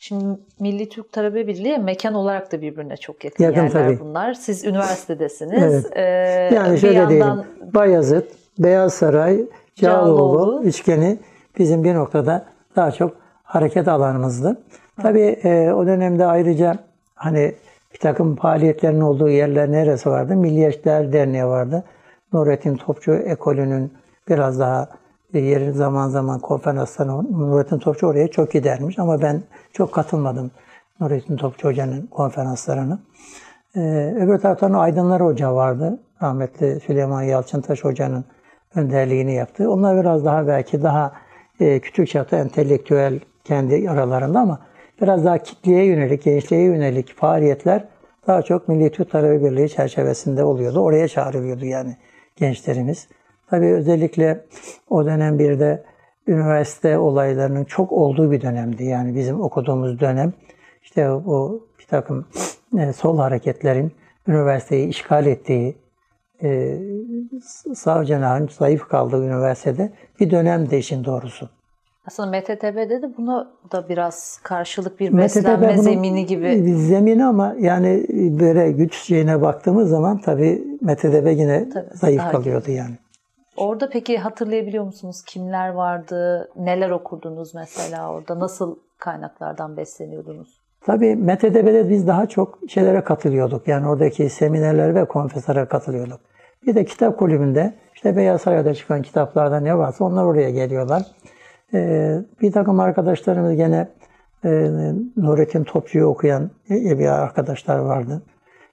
Şimdi Milli Türk Talebe Birliği mekan olarak da birbirine çok yakın, yakın yerler tabii. bunlar. Siz üniversitedesiniz. evet. Ee, yani şöyle yandan... diyelim. Bayazıt, Beyaz Saray, Cağaloğlu üçgeni bizim bir noktada daha çok hareket alanımızdı. Tabii e, o dönemde ayrıca hani bir takım faaliyetlerin olduğu yerler neresi vardı? Milliyetçiler Derneği vardı. Nurettin Topçu ekolünün biraz daha yeri zaman zaman konferanslarına Nurettin Topçu oraya çok gidermiş ama ben çok katılmadım Nurettin Topçu Hoca'nın konferanslarına. Ee, öbür taraftan Aydınlar Hoca vardı. Rahmetli Süleyman Yalçıntaş Hoca'nın önderliğini yaptı. Onlar biraz daha belki daha e, küçük çapta entelektüel kendi aralarında ama biraz daha kitleye yönelik, gençliğe yönelik faaliyetler daha çok Milli Türk Talebe Birliği çerçevesinde oluyordu. Oraya çağrılıyordu yani gençlerimiz. Tabii özellikle o dönem bir de üniversite olaylarının çok olduğu bir dönemdi. Yani bizim okuduğumuz dönem işte bu bir takım e, sol hareketlerin üniversiteyi işgal ettiği, e, sağ cenahın zayıf kaldığı üniversitede bir dönemdi işin doğrusu. Aslında MTTB'de de buna da biraz karşılık bir beslenme zemini gibi. Zemini ama yani böyle güç şeyine baktığımız zaman tabii MTTB yine tabii, zayıf kalıyordu yani. Orada peki hatırlayabiliyor musunuz kimler vardı, neler okurdunuz mesela orada, nasıl kaynaklardan besleniyordunuz? Tabii MTDB'de biz daha çok şeylere katılıyorduk. Yani oradaki seminerlere ve konferanslara katılıyorduk. Bir de kitap kulübünde işte Beyaz Saray'da çıkan kitaplarda ne varsa onlar oraya geliyorlar. Ee, bir takım arkadaşlarımız gene e, Nurettin Topçu'yu okuyan bir arkadaşlar vardı.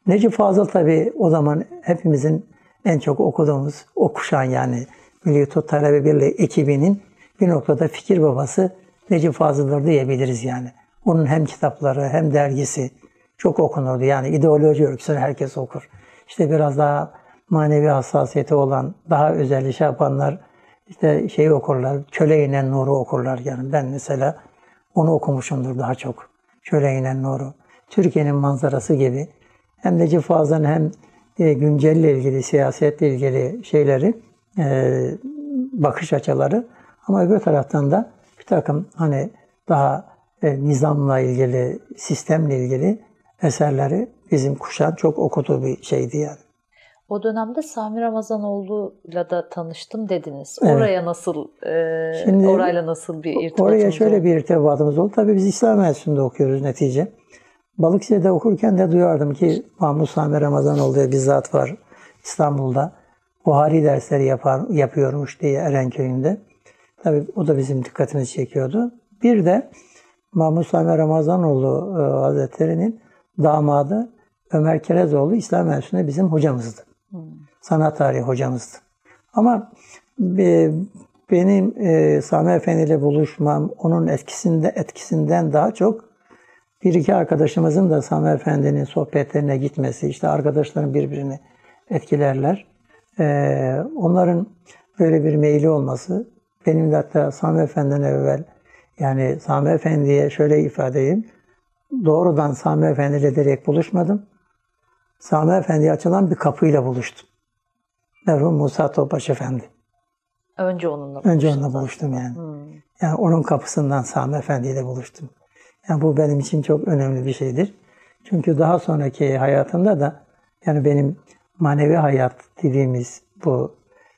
Necip Fazıl tabii o zaman hepimizin en çok okuduğumuz, okuşan yani Milli Tut Talebe Birliği ekibinin bir noktada fikir babası Necip Fazıl'dır diyebiliriz yani. Onun hem kitapları hem dergisi çok okunurdu. Yani ideoloji öyküsünü herkes okur. İşte biraz daha manevi hassasiyeti olan, daha özel iş yapanlar işte şeyi okurlar, Köle inen Nur'u okurlar. Yani ben mesela onu okumuşumdur daha çok. Köle inen Nur'u. Türkiye'nin manzarası gibi. Hem Necip Fazıl'ın hem e, güncelle ilgili, siyasetle ilgili şeyleri, e, bakış açıları ama öbür taraftan da bir takım hani daha e, nizamla ilgili, sistemle ilgili eserleri bizim kuşan çok okuduğu bir şeydi yani. O dönemde Sami Ramazanoğlu'yla da tanıştım dediniz. Evet. Oraya nasıl, e, Şimdi, orayla nasıl bir irtibatınız Oraya şöyle oldu? bir irtibatımız oldu. Tabii biz İslam Enstitüsü'nde okuyoruz netice. Balıkçı'da okurken de duyardım ki Mahmut Sami Ramazanoğlu diye bir zat var İstanbul'da. Buhari dersleri yapar, yapıyormuş diye Erenköy'ünde. Tabii o da bizim dikkatimizi çekiyordu. Bir de Mahmut Sami Ramazanoğlu e, Hazretleri'nin damadı Ömer Kerezoğlu İslam Enstitüsü'nde bizim hocamızdı. Sanat tarihi hocamızdı. Ama benim e, Sami Efendi ile buluşmam onun etkisinde etkisinden daha çok bir iki arkadaşımızın da Sami Efendi'nin sohbetlerine gitmesi, işte arkadaşların birbirini etkilerler. E, onların böyle bir meyli olması, benim de hatta Sami Efendi'den evvel, yani Sami Efendi'ye şöyle ifade edeyim, doğrudan Sami Efendi ile direkt buluşmadım. Sami Efendi'ye açılan bir kapıyla buluştum. Merhum Musa Topbaş Efendi. Önce onunla buluştum. Önce onunla buluştum yani. Hmm. Yani onun kapısından Sami Efendi ile buluştum. Yani bu benim için çok önemli bir şeydir. Çünkü daha sonraki hayatımda da yani benim manevi hayat dediğimiz bu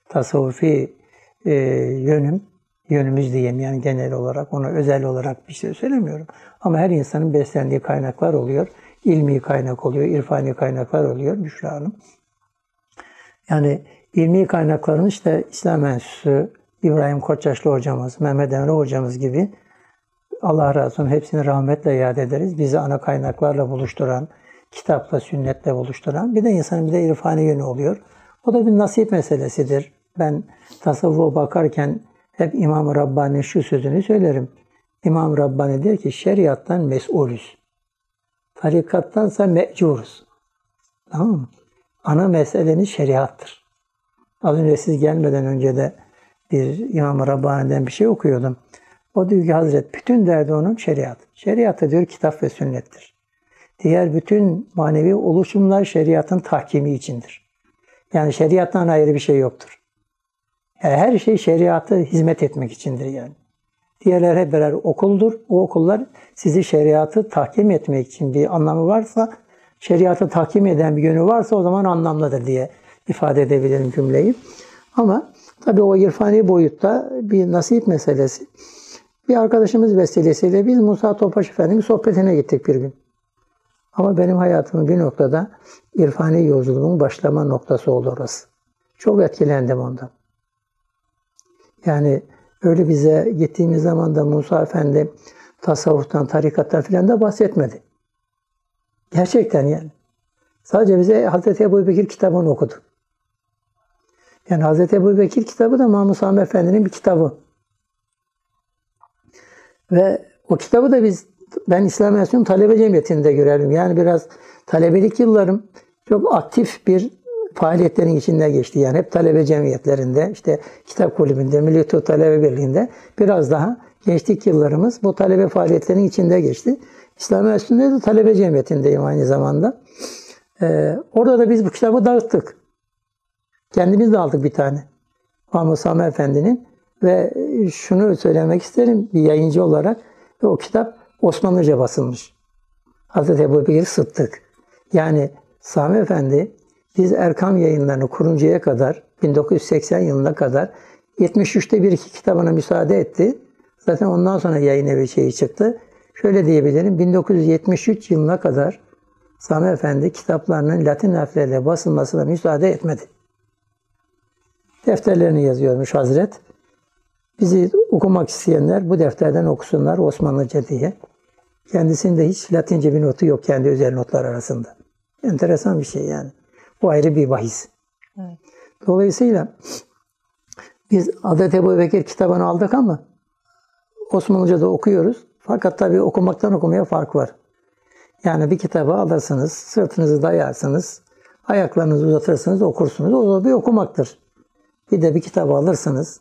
tasavvufi e, yönüm, yönümüz diyeyim yani genel olarak, onu özel olarak bir şey söylemiyorum. Ama her insanın beslendiği kaynaklar oluyor. İlmi kaynak oluyor, irfani kaynaklar oluyor Büşra Hanım. Yani ilmi kaynakların işte İslam Enstitüsü, İbrahim Koçyaşlı hocamız, Mehmet Emre hocamız gibi Allah razı olsun hepsini rahmetle yad ederiz. Bizi ana kaynaklarla buluşturan, kitapla, sünnetle buluşturan bir de insanın bir de irfani yönü oluyor. O da bir nasip meselesidir. Ben tasavvufa bakarken hep İmam Rabbani şu sözünü söylerim. İmam Rabbani diyor ki şeriattan mesulüz. Tarikattansa mecuruz. Tamam mı? Ana meseleniz şeriattır. Az önce siz gelmeden önce de bir İmam Rabbani'den bir şey okuyordum. O diyor ki Hazret bütün derdi onun şeriat. Şeriatı diyor kitap ve sünnettir. Diğer bütün manevi oluşumlar şeriatın tahkimi içindir. Yani şeriattan ayrı bir şey yoktur. Yani her şey şeriatı hizmet etmek içindir yani. Diğerler hep birer okuldur. O okullar sizi şeriatı tahkim etmek için bir anlamı varsa, şeriatı tahkim eden bir yönü varsa o zaman anlamlıdır diye ifade edebilirim cümleyi. Ama tabii o irfani boyutta bir nasip meselesi. Bir arkadaşımız vesilesiyle biz Musa Topaş Efendi'nin sohbetine gittik bir gün. Ama benim hayatımın bir noktada irfani yolculuğun başlama noktası oldu orası. Çok etkilendim ondan. Yani öyle bize gittiğimiz zaman da Musa Efendi tasavvuftan, tarikattan filan da bahsetmedi. Gerçekten yani. Sadece bize Hazreti Ebu Bekir kitabını okudu. Yani Hazreti Ebu Bekir kitabı da Mahmud Sami Efendi'nin bir kitabı. Ve o kitabı da biz ben İslam Enstitüsü'nün talebe cemiyetinde görelim. Yani biraz talebelik yıllarım çok aktif bir faaliyetlerin içinde geçti. Yani hep talebe cemiyetlerinde, işte kitap kulübünde, Milli Tıp Talebe Birliği'nde biraz daha gençlik yıllarımız bu talebe faaliyetlerin içinde geçti. İslam Enstitüsü'nde de talebe cemiyetindeyim aynı zamanda. Ee, orada da biz bu kitabı dağıttık. Kendimiz de aldık bir tane. Mahmud Sami Efendi'nin ve şunu söylemek isterim bir yayıncı olarak. O kitap Osmanlıca basılmış. Hazreti Ebu Bekir Sıddık. Yani Sami Efendi biz Erkam yayınlarını kuruncaya kadar 1980 yılına kadar 73'te bir iki kitabına müsaade etti. Zaten ondan sonra yayın evi şeyi çıktı. Şöyle diyebilirim 1973 yılına kadar Sami Efendi kitaplarının Latin harfleriyle basılmasına müsaade etmedi. Defterlerini yazıyormuş Hazret. Bizi okumak isteyenler bu defterden okusunlar Osmanlıca diye. Kendisinde hiç Latince bir notu yok kendi özel notlar arasında. Enteresan bir şey yani. Bu ayrı bir bahis. Evet. Dolayısıyla biz Adet Ebu Bekir kitabını aldık ama Osmanlıca da okuyoruz. Fakat tabii okumaktan okumaya fark var. Yani bir kitabı alırsınız, sırtınızı dayarsınız, ayaklarınızı uzatırsınız, okursunuz. O da bir okumaktır. Bir de bir kitabı alırsınız,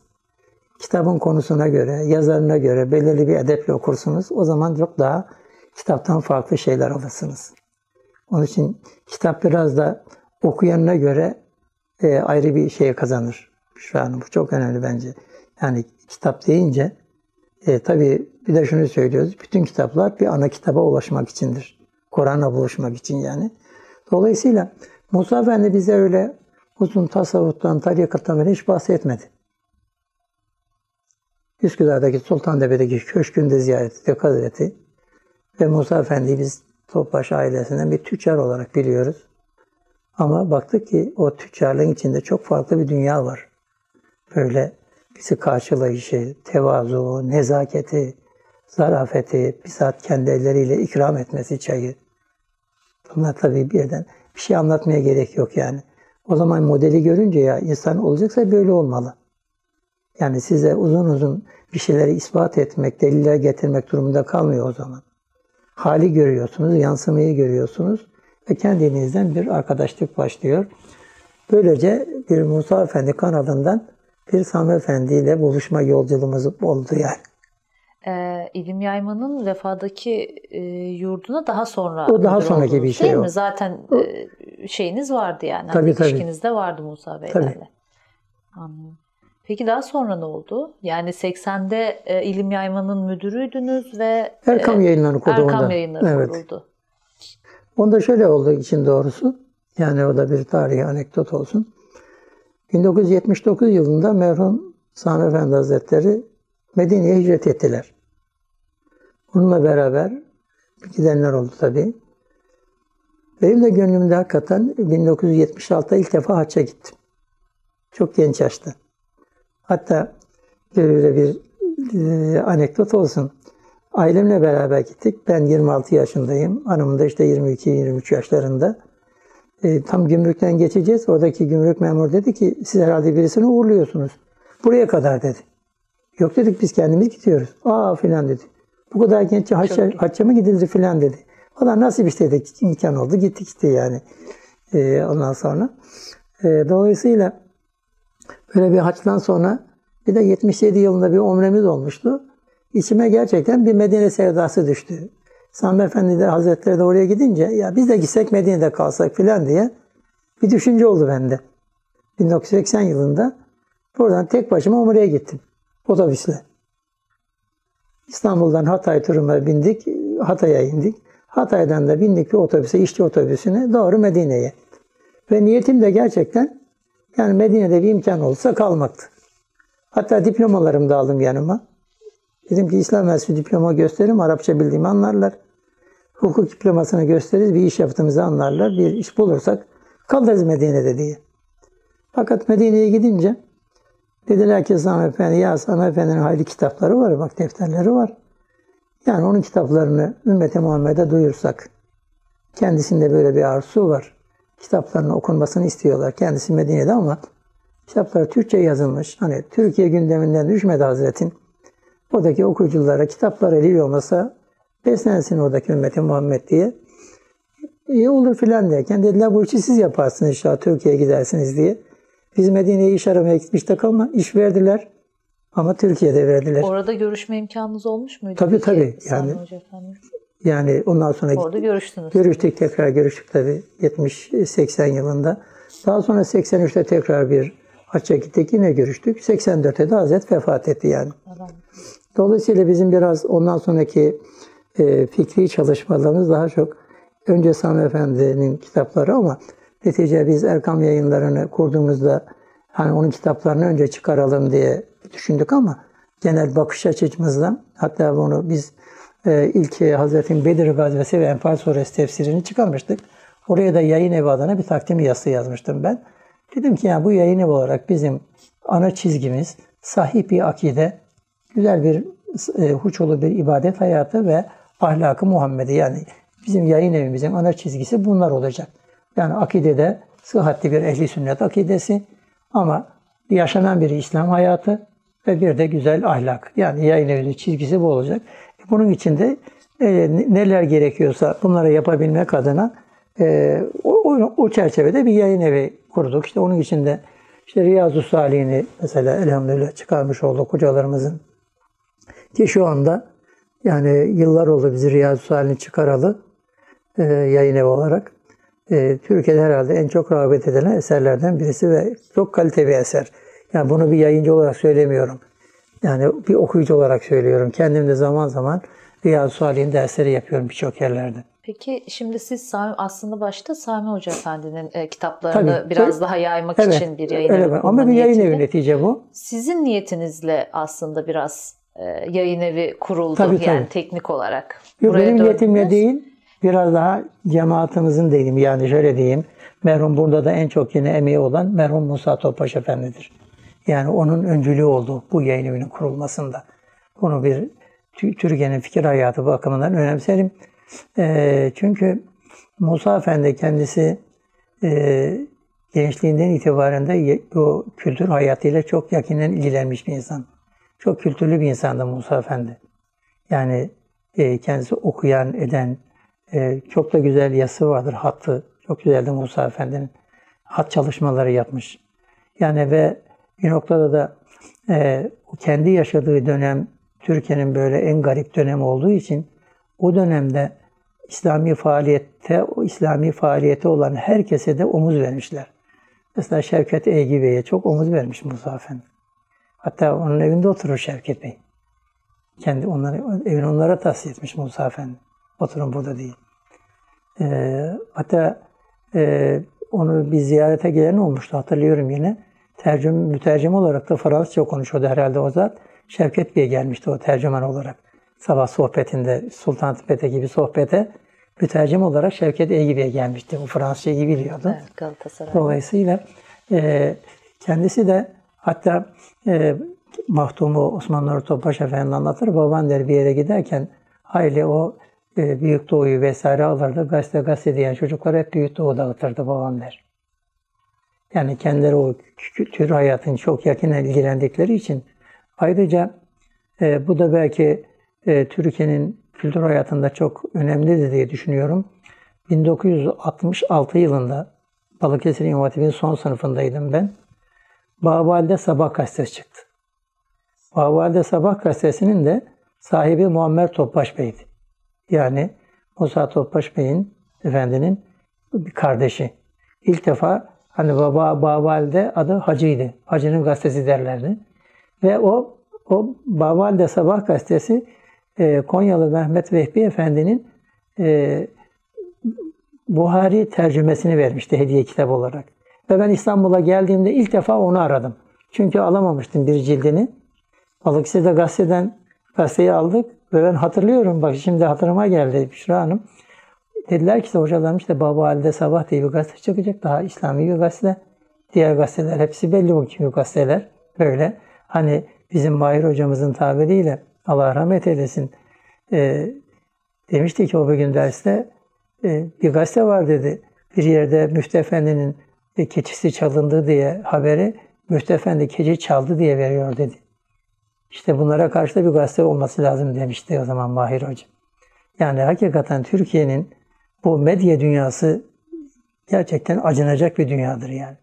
kitabın konusuna göre, yazarına göre belirli bir edeple okursunuz. O zaman çok daha kitaptan farklı şeyler alırsınız. Onun için kitap biraz da okuyanına göre e, ayrı bir şey kazanır. Şu an bu çok önemli bence. Yani kitap deyince e, tabii bir de şunu söylüyoruz. Bütün kitaplar bir ana kitaba ulaşmak içindir. Kur'an'a buluşmak için yani. Dolayısıyla Musa Efendi bize öyle uzun tasavvuftan, tarikattan hiç bahsetmedi. Üsküdar'daki Sultantepe'deki köşkünde ziyaret ettik Hazreti. Ve Musa Efendi'yi biz Topbaş ailesinden bir tüccar olarak biliyoruz. Ama baktık ki o tüccarlığın içinde çok farklı bir dünya var. Böyle bizi karşılayışı, tevazu, nezaketi, zarafeti, bizzat kendi elleriyle ikram etmesi çayı. Bunlar tabii birden bir şey anlatmaya gerek yok yani. O zaman modeli görünce ya insan olacaksa böyle olmalı. Yani size uzun uzun bir şeyleri ispat etmek, deliller getirmek durumunda kalmıyor o zaman. Hali görüyorsunuz, yansımayı görüyorsunuz ve kendinizden bir arkadaşlık başlıyor. Böylece bir Musa Efendi kanalından bir Sami Efendi ile buluşma yolculuğumuz oldu yani. Ee, İlim Yayman'ın vefadaki e, yurduna daha sonra O daha sonraki bir şey değil o. mi? Zaten e, şeyiniz vardı yani. Tabii, Hani tabii. ilişkiniz de vardı Musa Beylerle. Anladım. Peki daha sonra ne oldu? Yani 80'de e, İlim Yayman'ın müdürüydünüz ve Erkam e, yayınlarını kurdu Erkam yayınları Evet. kuruldu. Onda şöyle oldu için doğrusu. Yani o da bir tarihi anekdot olsun. 1979 yılında merhum Sami Efendi Hazretleri Medine'ye hicret ettiler. Bununla beraber gidenler oldu tabii. Benim de gönlümde hakikaten 1976'da ilk defa hacca gittim. Çok genç yaşta. Hatta böyle bir e, anekdot olsun. Ailemle beraber gittik. Ben 26 yaşındayım. Hanım da işte 22-23 yaşlarında. E, tam gümrükten geçeceğiz. Oradaki gümrük memuru dedi ki siz herhalde birisini uğurluyorsunuz. Buraya kadar dedi. Yok dedik biz kendimiz gidiyoruz. Aa filan dedi. Bu kadar genç hacca, hacca mı gidilir filan dedi. Valla bir şey dedik. imkan oldu. Gittik işte yani. E, ondan sonra. E, dolayısıyla böyle bir haçtan sonra bir de 77 yılında bir omremiz olmuştu. İçime gerçekten bir Medine sevdası düştü. Sami Efendi de Hazretleri de oraya gidince ya biz de gitsek Medine'de kalsak filan diye bir düşünce oldu bende. 1980 yılında buradan tek başıma Umre'ye gittim. Otobüsle. İstanbul'dan Hatay turuna bindik. Hatay'a indik. Hatay'dan da bindik bir otobüse, işçi otobüsüne doğru Medine'ye. Ve niyetim de gerçekten yani Medine'de bir imkan olsa kalmaktı. Hatta diplomalarımı da aldım yanıma. Dedim ki İslam Üniversitesi diploma gösteririm, Arapça bildiğimi anlarlar. Hukuk diplomasını gösteririz, bir iş yaptığımızı anlarlar. Bir iş bulursak kalırız Medine'de diye. Fakat Medine'ye gidince dediler ki Sami Efendi, ya Sami Efendi'nin hayli kitapları var, bak defterleri var. Yani onun kitaplarını ümmete Muhammed'e duyursak. Kendisinde böyle bir arzusu var. Kitaplarının okunmasını istiyorlar. Kendisi Medine'de ama kitaplar Türkçe yazılmış. Hani Türkiye gündeminden düşmedi Hazretin. Oradaki okuyuculara kitaplar eliyle olmasa beslensin oradaki ümmeti Muhammed diye. İyi olur filan derken dediler bu işi siz yaparsınız inşallah Türkiye'ye gidersiniz diye. Biz Medine'ye iş aramaya gitmiştik ama iş verdiler. Ama Türkiye'de verdiler. Orada görüşme imkanınız olmuş muydu? Tabii, peki tabii. Yani-? Yani ondan sonra Orada görüştünüz. Görüştük tekrar görüştük tabii 70-80 yılında. Daha sonra 83'te tekrar bir hacca gittik yine görüştük. 84'te de Hazret vefat etti yani. Adam. Dolayısıyla bizim biraz ondan sonraki e, fikri çalışmalarımız daha çok önce Sami Efendi'nin kitapları ama netice biz Erkam yayınlarını kurduğumuzda hani onun kitaplarını önce çıkaralım diye düşündük ama genel bakış açımızdan hatta bunu biz e, ilk Hazretin Bedir Gazvesi ve Enfal Suresi tefsirini çıkarmıştık. Oraya da yayın evi adına bir takdim yazısı yazmıştım ben. Dedim ki ya bu yayın evi olarak bizim ana çizgimiz sahih bir akide, güzel bir e, huçolu bir ibadet hayatı ve ahlakı Muhammed'i yani bizim yayın evimizin ana çizgisi bunlar olacak. Yani akidede sıhhatli bir ehli sünnet akidesi ama yaşanan bir İslam hayatı ve bir de güzel ahlak. Yani yayın evinin çizgisi bu olacak. Bunun için de e, neler gerekiyorsa bunları yapabilmek adına e, o, o çerçevede bir yayın evi kurduk. İşte onun içinde işte Riyazu Salih'ini mesela elhamdülillah çıkarmış olduk hocalarımızın. Ki şu anda yani yıllar oldu bizi Riyazu Salih'ini çıkaralı e, yayın evi olarak. E, Türkiye'de herhalde en çok rağbet edilen eserlerden birisi ve çok kalite bir eser. Yani bunu bir yayıncı olarak söylemiyorum. Yani bir okuyucu olarak söylüyorum. Kendim de zaman zaman Riyazu Salih'in dersleri yapıyorum birçok yerlerde. Peki şimdi siz Sami, aslında başta Sami Hoca Efendi'nin e, kitaplarını Tabii, biraz tabii. daha yaymak Evet, için bir yayın öyle evi Ama bir yayın evi netice bu. Sizin niyetinizle aslında biraz yayın evi kuruldu Tabii, yani tabii. teknik olarak. Yok, Buraya benim döndünüz. değil. biraz daha cemaatimizin diyeyim yani şöyle diyeyim. Merhum burada da en çok yine emeği olan merhum Musa Topbaş Efendi'dir. Yani onun öncülüğü oldu bu yayın evinin kurulmasında. Bunu bir Türkiye'nin fikir hayatı bakımından önemserim. E, çünkü Musa Efendi kendisi e, gençliğinden itibaren de bu kültür hayatıyla çok yakinen ilgilenmiş bir insan. Çok kültürlü bir insandı Musa Efendi. Yani e, kendisi okuyan, eden, e, çok da güzel yazısı vardır, hattı. Çok güzeldi Musa Efendi'nin. Hat çalışmaları yapmış. Yani ve bir noktada da e, kendi yaşadığı dönem Türkiye'nin böyle en garip dönemi olduğu için o dönemde İslami faaliyette, o İslami faaliyete olan herkese de omuz vermişler. Mesela Şevket Eygi Bey'e çok omuz vermiş Musa Efendi. Hatta onun evinde oturur Şevket Bey. Kendi onları, evini onlara tahsis etmiş Musa Efendi. Oturun burada değil. Ee, hatta e, onu bir ziyarete gelen olmuştu hatırlıyorum yine. Tercüm, mütercim olarak da Fransızca konuşuyordu herhalde o zat. Şevket Bey gelmişti o tercüman olarak. Sabah sohbetinde, Sultanahmet'e gibi sohbete mütercim olarak Şevket Eygibi'ye gelmişti. Bu Fransızcayı biliyordu. Evet, Galatasaray. Dolayısıyla e, kendisi de hatta e, mahtumu Osman Nuri Topbaş Efendi anlatır. Baban der bir yere giderken hayli o e, Büyük Doğu'yu vesaire alırdı. Gazete gazete diyen çocuklar hep Büyük Doğu dağıtırdı babam der. Yani kendileri o kültür hayatın çok yakinen ilgilendikleri için ayrıca e, bu da belki e, Türkiye'nin kültür hayatında çok önemlidir diye düşünüyorum. 1966 yılında Balıkesir İmam Hatip'in son sınıfındaydım ben. Bağval'de Sabah gazetesi çıktı. Bağval'de Sabah gazetesinin de sahibi Muammer Topbaş Bey'di. Yani Musa Topbaş Bey'in efendinin bir kardeşi. İlk defa hani baba Bağval'de adı Hacı'ydı. Hacı'nın gazetesi derlerdi. Ve o o Bağval'de Sabah gazetesi e, Konyalı Mehmet Vehbi Efendi'nin e, Buhari tercümesini vermişti hediye kitap olarak. Ve ben İstanbul'a geldiğimde ilk defa onu aradım. Çünkü alamamıştım bir cildini. Balıkesir'de gazeteden gazeteyi aldık ve ben hatırlıyorum bak şimdi hatırıma geldi Büşra Hanım. Dediler ki işte hocalarım işte Baba Halide Sabah diye bir gazete çıkacak. Daha İslami bir gazete. Diğer gazeteler hepsi belli o gibi gazeteler. Böyle hani bizim Mahir hocamızın tabiriyle Allah rahmet eylesin e, demişti ki o bir gün derste e, bir gazete var dedi. Bir yerde Müftü Efendi'nin e, keçisi çalındı diye haberi Müftü Efendi keçi çaldı diye veriyor dedi. İşte bunlara karşı da bir gazete olması lazım demişti o zaman Mahir Hoca. Yani hakikaten Türkiye'nin bu medya dünyası gerçekten acınacak bir dünyadır yani.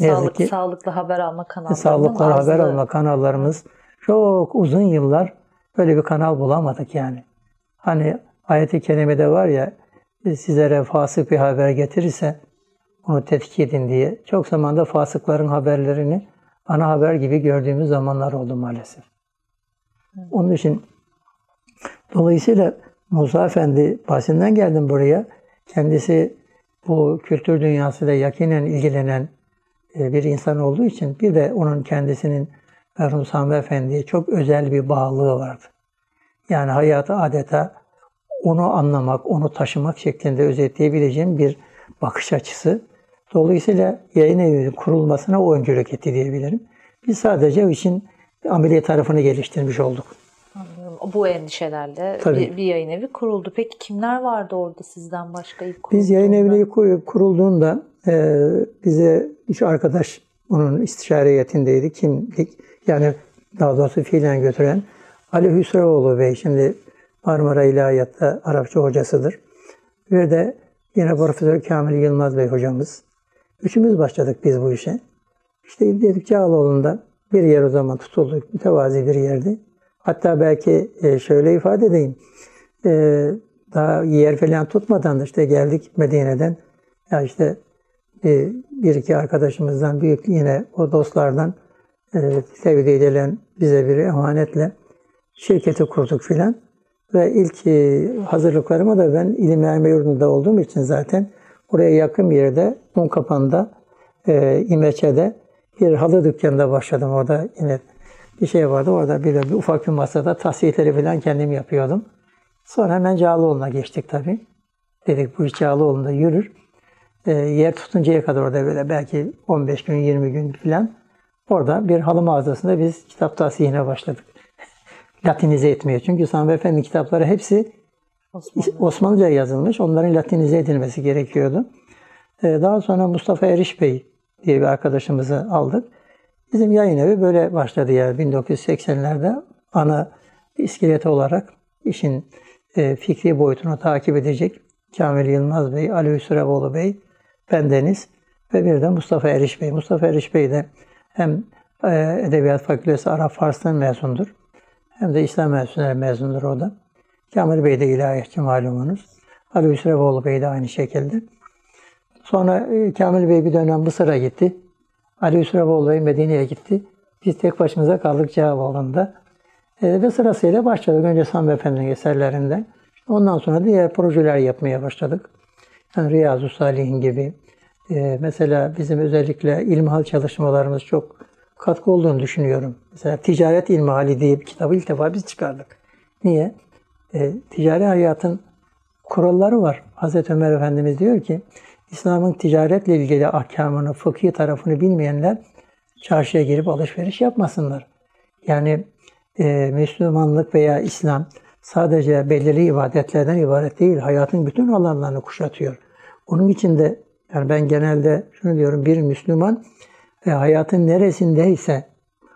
Ne Sağlık, ki, sağlıklı haber alma kanalları. Sağlıklı haber alma kanallarımız çok uzun yıllar böyle bir kanal bulamadık yani. Hani ayet-i kerimede var ya sizlere fasık bir haber getirirse onu tetkik edin diye. Çok zamanda fasıkların haberlerini ana haber gibi gördüğümüz zamanlar oldu maalesef. Onun için dolayısıyla Musa Efendi bahsinden geldim buraya. Kendisi bu kültür dünyasıyla yakinen ilgilenen e, bir insan olduğu için bir de onun kendisinin merhum Sami Efendi'ye çok özel bir bağlılığı vardı. Yani hayatı adeta onu anlamak, onu taşımak şeklinde özetleyebileceğim bir bakış açısı. Dolayısıyla yayın evinin kurulmasına o öncülük etti diyebilirim. Biz sadece o için ameliye tarafını geliştirmiş olduk. Bu endişelerle bir, bir yayın evi kuruldu. Peki kimler vardı orada sizden başka ilk Biz yayın evi kurulduğunda e, bize üç arkadaş onun istişare heyetindeydi. Kimdik? Yani daha doğrusu fiilen götüren Ali Hüsrevoğlu Bey. Şimdi Marmara İlahiyat'ta Arapça hocasıdır. Bir de yine Profesör Kamil Yılmaz Bey hocamız. Üçümüz başladık biz bu işe. İşte dedik Cağaloğlu'nda bir yer o zaman tutulduk. Mütevazi bir yerdi. Hatta belki e, şöyle ifade edeyim. E, daha yer falan tutmadan da işte geldik Medine'den. Ya işte e, bir iki arkadaşımızdan büyük yine o dostlardan tevhid edilen bize bir emanetle şirketi kurduk filan. Ve ilk hazırlıklarıma da ben ilim verme yurdunda olduğum için zaten oraya yakın bir yerde Unkapan'da e, İmeçe'de bir halı dükkanında başladım. Orada yine bir şey vardı. Orada bir, bir ufak bir masada tasihleri falan kendim yapıyordum. Sonra hemen Cağaloğlu'na geçtik tabii. Dedik bu iş Cağaloğlu'nda yürür. E, yer tutuncaya kadar orada böyle belki 15 gün 20 gün falan. Orada bir halı mağazasında biz kitap tahsiline başladık. Latinize etmeye. Çünkü Sami Efendi kitapları hepsi Osmanlı. Osmanlıca yazılmış. Onların Latinize edilmesi gerekiyordu. Ee, Daha sonra Mustafa Eriş Bey diye bir arkadaşımızı aldık. Bizim yayın evi böyle başladı yani 1980'lerde ana iskeleti olarak işin e, fikri boyutunu takip edecek Kamil Yılmaz Bey, Ali Hüsrevoğlu Bey, bendeniz ve bir de Mustafa Eriş Bey. Mustafa Eriş Bey de hem e, Edebiyat Fakültesi Arap Fars'tan mezundur hem de İslam Mühendisleri mezundur o da. Kamil Bey de ilahiyatçı malumunuz. Ali Hüsrevoğlu Bey de aynı şekilde. Sonra e, Kamil Bey bir dönem Mısır'a gitti. Ali Hüsrevoğlu Bey Medine'ye gitti. Biz tek başımıza kaldık Cevabolu'nda. E, ve sırasıyla başladık. Önce Sami Efendi'nin eserlerinden. Ondan sonra diğer projeler yapmaya başladık. Yani Riyazu Salihin gibi. E, mesela bizim özellikle ilmihal çalışmalarımız çok katkı olduğunu düşünüyorum. Mesela Ticaret İlmihali diye bir kitabı ilk defa biz çıkardık. Niye? E, ticari hayatın kuralları var. Hazreti Ömer Efendimiz diyor ki İslam'ın ticaretle ilgili ahkamını, fıkhi tarafını bilmeyenler çarşıya girip alışveriş yapmasınlar. Yani e, Müslümanlık veya İslam sadece belirli ibadetlerden ibaret değil. Hayatın bütün alanlarını kuşatıyor. Onun için de yani ben genelde şunu diyorum bir Müslüman e, hayatın neresindeyse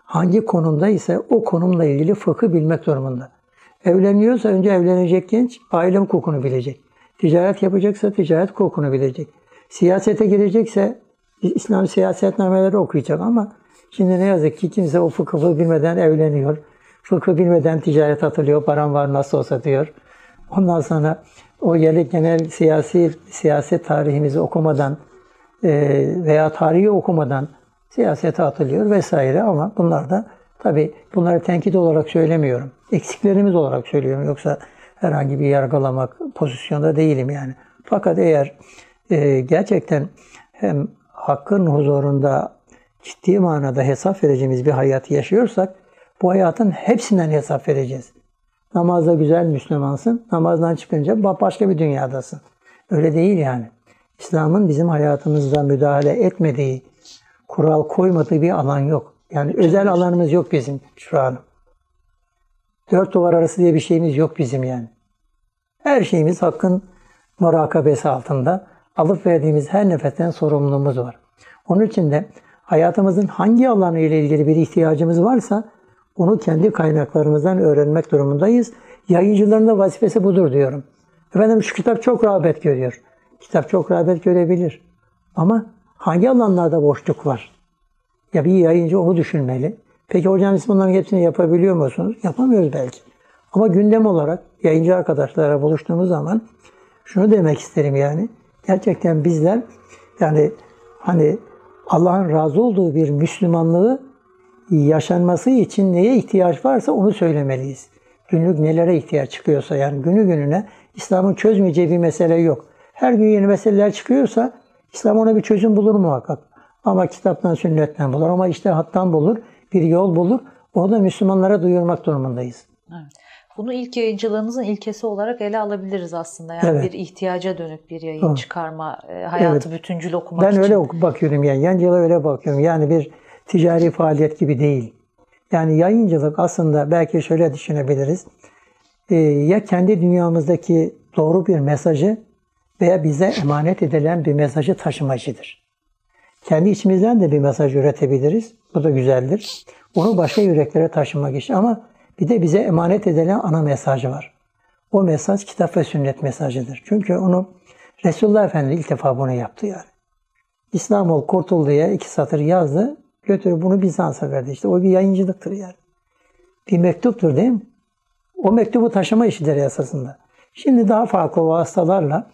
hangi konumda ise o konumla ilgili fıkı bilmek durumunda. Evleniyorsa önce evlenecek genç aile hukukunu bilecek. Ticaret yapacaksa ticaret hukukunu bilecek. Siyasete girecekse İslam siyasetnameleri okuyacak ama şimdi ne yazık ki kimse o fıkıhı bilmeden evleniyor. Fıkıh bilmeden ticaret atılıyor, param var nasıl olsa diyor. Ondan sonra o genel, genel siyasi siyaset tarihimizi okumadan e, veya tarihi okumadan siyasete atılıyor vesaire ama bunlar da tabi bunları tenkit olarak söylemiyorum. Eksiklerimiz olarak söylüyorum yoksa herhangi bir yargılamak pozisyonda değilim yani. Fakat eğer e, gerçekten hem hakkın huzurunda ciddi manada hesap vereceğimiz bir hayat yaşıyorsak bu hayatın hepsinden hesap vereceğiz. Namazda güzel Müslümansın, namazdan çıkınca başka bir dünyadasın. Öyle değil yani. İslam'ın bizim hayatımızda müdahale etmediği, kural koymadığı bir alan yok. Yani özel alanımız yok bizim şu an. Dört duvar arası diye bir şeyimiz yok bizim yani. Her şeyimiz hakkın murakabesi altında. Alıp verdiğimiz her nefesten sorumluluğumuz var. Onun için de hayatımızın hangi alanı ile ilgili bir ihtiyacımız varsa onu kendi kaynaklarımızdan öğrenmek durumundayız. Yayıncıların da vazifesi budur diyorum. Efendim şu kitap çok rağbet görüyor. Kitap çok rağbet görebilir. Ama hangi alanlarda boşluk var? Ya bir yayıncı onu düşünmeli. Peki hocam siz bunların hepsini yapabiliyor musunuz? Yapamıyoruz belki. Ama gündem olarak yayıncı arkadaşlara buluştuğumuz zaman şunu demek isterim yani. Gerçekten bizler yani hani Allah'ın razı olduğu bir Müslümanlığı yaşanması için neye ihtiyaç varsa onu söylemeliyiz. Günlük nelere ihtiyaç çıkıyorsa yani günü gününe İslam'ın çözmeyeceği bir mesele yok. Her gün yeni meseleler çıkıyorsa İslam ona bir çözüm bulur muhakkak. Ama kitaptan, sünnetten bulur ama işte hattan bulur, bir yol bulur. Onu da Müslümanlara duyurmak durumundayız. Evet. Bunu ilk yayıncılığınızın ilkesi olarak ele alabiliriz aslında. Yani Evet. bir ihtiyaca dönük bir yayın Tamam. çıkarma, e, hayatı bütüncül okumak Ben için. öyle oku- bakıyorum yani. Yancıla öyle bakıyorum. Yani bir ticari faaliyet gibi değil. Yani yayıncılık aslında belki şöyle düşünebiliriz. Ee, ya kendi dünyamızdaki doğru bir mesajı veya bize emanet edilen bir mesajı taşımacıdır. Kendi içimizden de bir mesaj üretebiliriz. Bu da güzeldir. Onu başka yüreklere taşımak için. Ama bir de bize emanet edilen ana mesaj var. O mesaj kitap ve sünnet mesajıdır. Çünkü onu Resulullah Efendimiz ilk defa bunu yaptı yani. İslam ol kurtul diye iki satır yazdı. Götürüp bunu Bizans'a verdi. İşte o bir yayıncılıktır yani. Bir mektuptur değil mi? O mektubu taşıma işidir esasında. Şimdi daha farklı vasıtalarla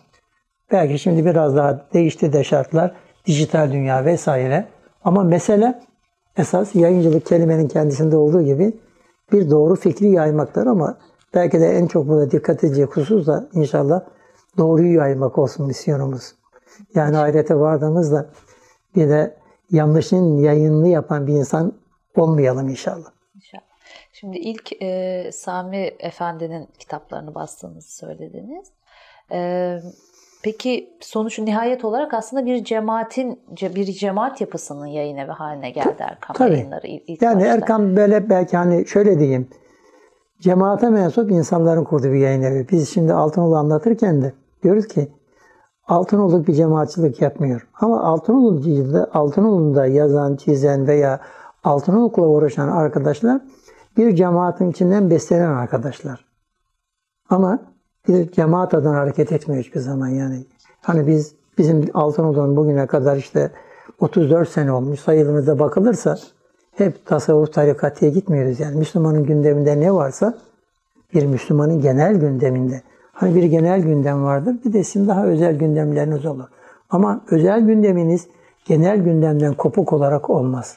belki şimdi biraz daha değişti de şartlar. Dijital dünya vesaire. Ama mesele esas yayıncılık kelimenin kendisinde olduğu gibi bir doğru fikri yaymaktır ama belki de en çok burada dikkat edecek husus da inşallah doğruyu yaymak olsun misyonumuz. Yani ahirete vardığımızda bir de yanlışın yayınını yapan bir insan olmayalım inşallah. İnşallah. Şimdi ilk e, Sami Efendi'nin kitaplarını bastığınızı söylediniz. E, peki sonuç nihayet olarak aslında bir cemaatin bir cemaat yapısının yayın evi haline geldi Erkam Tabii. yayınları. Ilk yani başta. Erkam böyle belki hani şöyle diyeyim. Cemaate mensup insanların kurduğu bir yayın evi. Biz şimdi Altınoluk anlatırken de diyoruz ki Altınoluk bir cemaatçılık yapmıyor. Ama Altınoluk'da, Altınoluk'da yazan, çizen veya Altınoluk'la uğraşan arkadaşlar bir cemaatin içinden beslenen arkadaşlar. Ama bir cemaat adına hareket etmiyor hiçbir zaman yani. Hani biz bizim Altınoluk'un bugüne kadar işte 34 sene olmuş sayılımıza bakılırsa hep tasavvuf tarikatiye gitmiyoruz yani. Müslümanın gündeminde ne varsa bir Müslümanın genel gündeminde. Hani bir genel gündem vardır. Bir de sizin daha özel gündemleriniz olur. Ama özel gündeminiz genel gündemden kopuk olarak olmaz.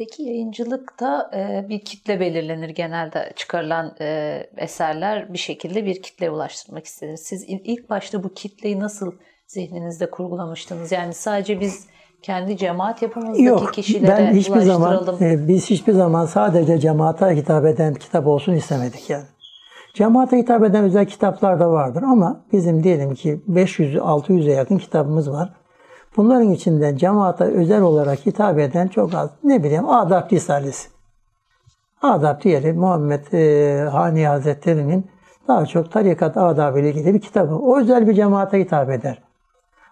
Peki yayıncılıkta e, bir kitle belirlenir genelde çıkarılan e, eserler bir şekilde bir kitleye ulaştırmak istenir. Siz il- ilk başta bu kitleyi nasıl zihninizde kurgulamıştınız? Yani sadece biz kendi cemaat yapımızdaki Yok, kişilere ben hiçbir zaman e, biz hiçbir zaman sadece cemaate hitap eden kitap olsun istemedik yani. Cemaate hitap eden özel kitaplar da vardır ama bizim diyelim ki 500-600'e yakın kitabımız var. Bunların içinde cemaate özel olarak hitap eden çok az. Ne bileyim Adab Risalesi. Adab diyelim Muhammed e, Hani Hazretleri'nin daha çok tarikat adabı ile ilgili bir kitabı. O özel bir cemaate hitap eder.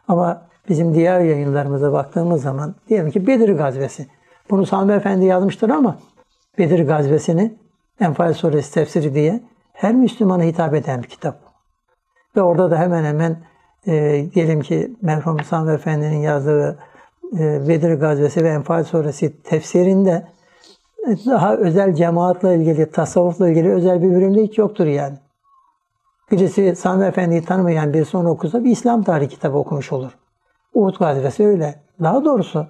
Ama bizim diğer yayınlarımıza baktığımız zaman diyelim ki Bedir Gazvesi. Bunu Sami Efendi yazmıştır ama Bedir Gazvesi'ni Enfal Suresi tefsiri diye her Müslümana hitap eden bir kitap. Ve orada da hemen hemen e, diyelim ki merhum Sami Efendi'nin yazdığı e, Bedir Gazvesi ve Enfal Suresi tefsirinde daha özel cemaatla ilgili, tasavvufla ilgili özel bir bölümde hiç yoktur yani. Birisi Sami Efendi'yi tanımayan birisi onu okusa bir İslam tarihi kitabı okumuş olur. Uhud gazvesi öyle. Daha doğrusu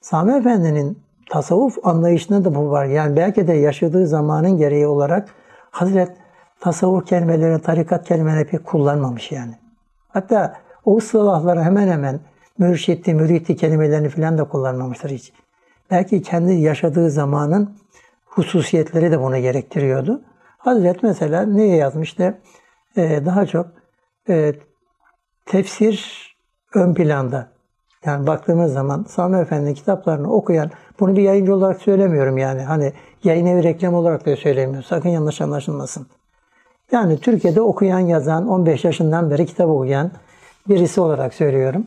Sami Efendi'nin tasavvuf anlayışında da bu var. Yani belki de yaşadığı zamanın gereği olarak Hazret tasavvuf kelimeleri, tarikat kelimeleri pek kullanmamış yani. Hatta o ıslahları hemen hemen mürşitti, müritti kelimelerini falan da kullanmamıştır hiç. Belki kendi yaşadığı zamanın hususiyetleri de bunu gerektiriyordu. Hazret mesela neye yazmıştı? Ee, daha çok e, tefsir ön planda. Yani baktığımız zaman Sami Efendi'nin kitaplarını okuyan, bunu bir yayıncı olarak söylemiyorum yani. Hani yayın evi reklam olarak da söylemiyorum. Sakın yanlış anlaşılmasın. Yani Türkiye'de okuyan, yazan, 15 yaşından beri kitap okuyan birisi olarak söylüyorum.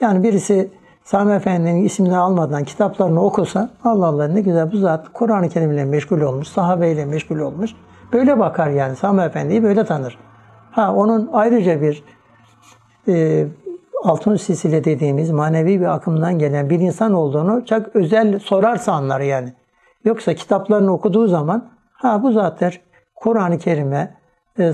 Yani birisi Sami Efendi'nin ismini almadan kitaplarını okusa Allah Allah ne güzel bu zat Kur'an-ı Kerim ile meşgul olmuş, sahabeyle meşgul olmuş. Böyle bakar yani Sami Efendi'yi böyle tanır. Ha onun ayrıca bir e, altın silsile dediğimiz manevi bir akımdan gelen bir insan olduğunu çok özel sorarsa anlar yani. Yoksa kitaplarını okuduğu zaman ha bu zatlar Kur'an-ı Kerim'e,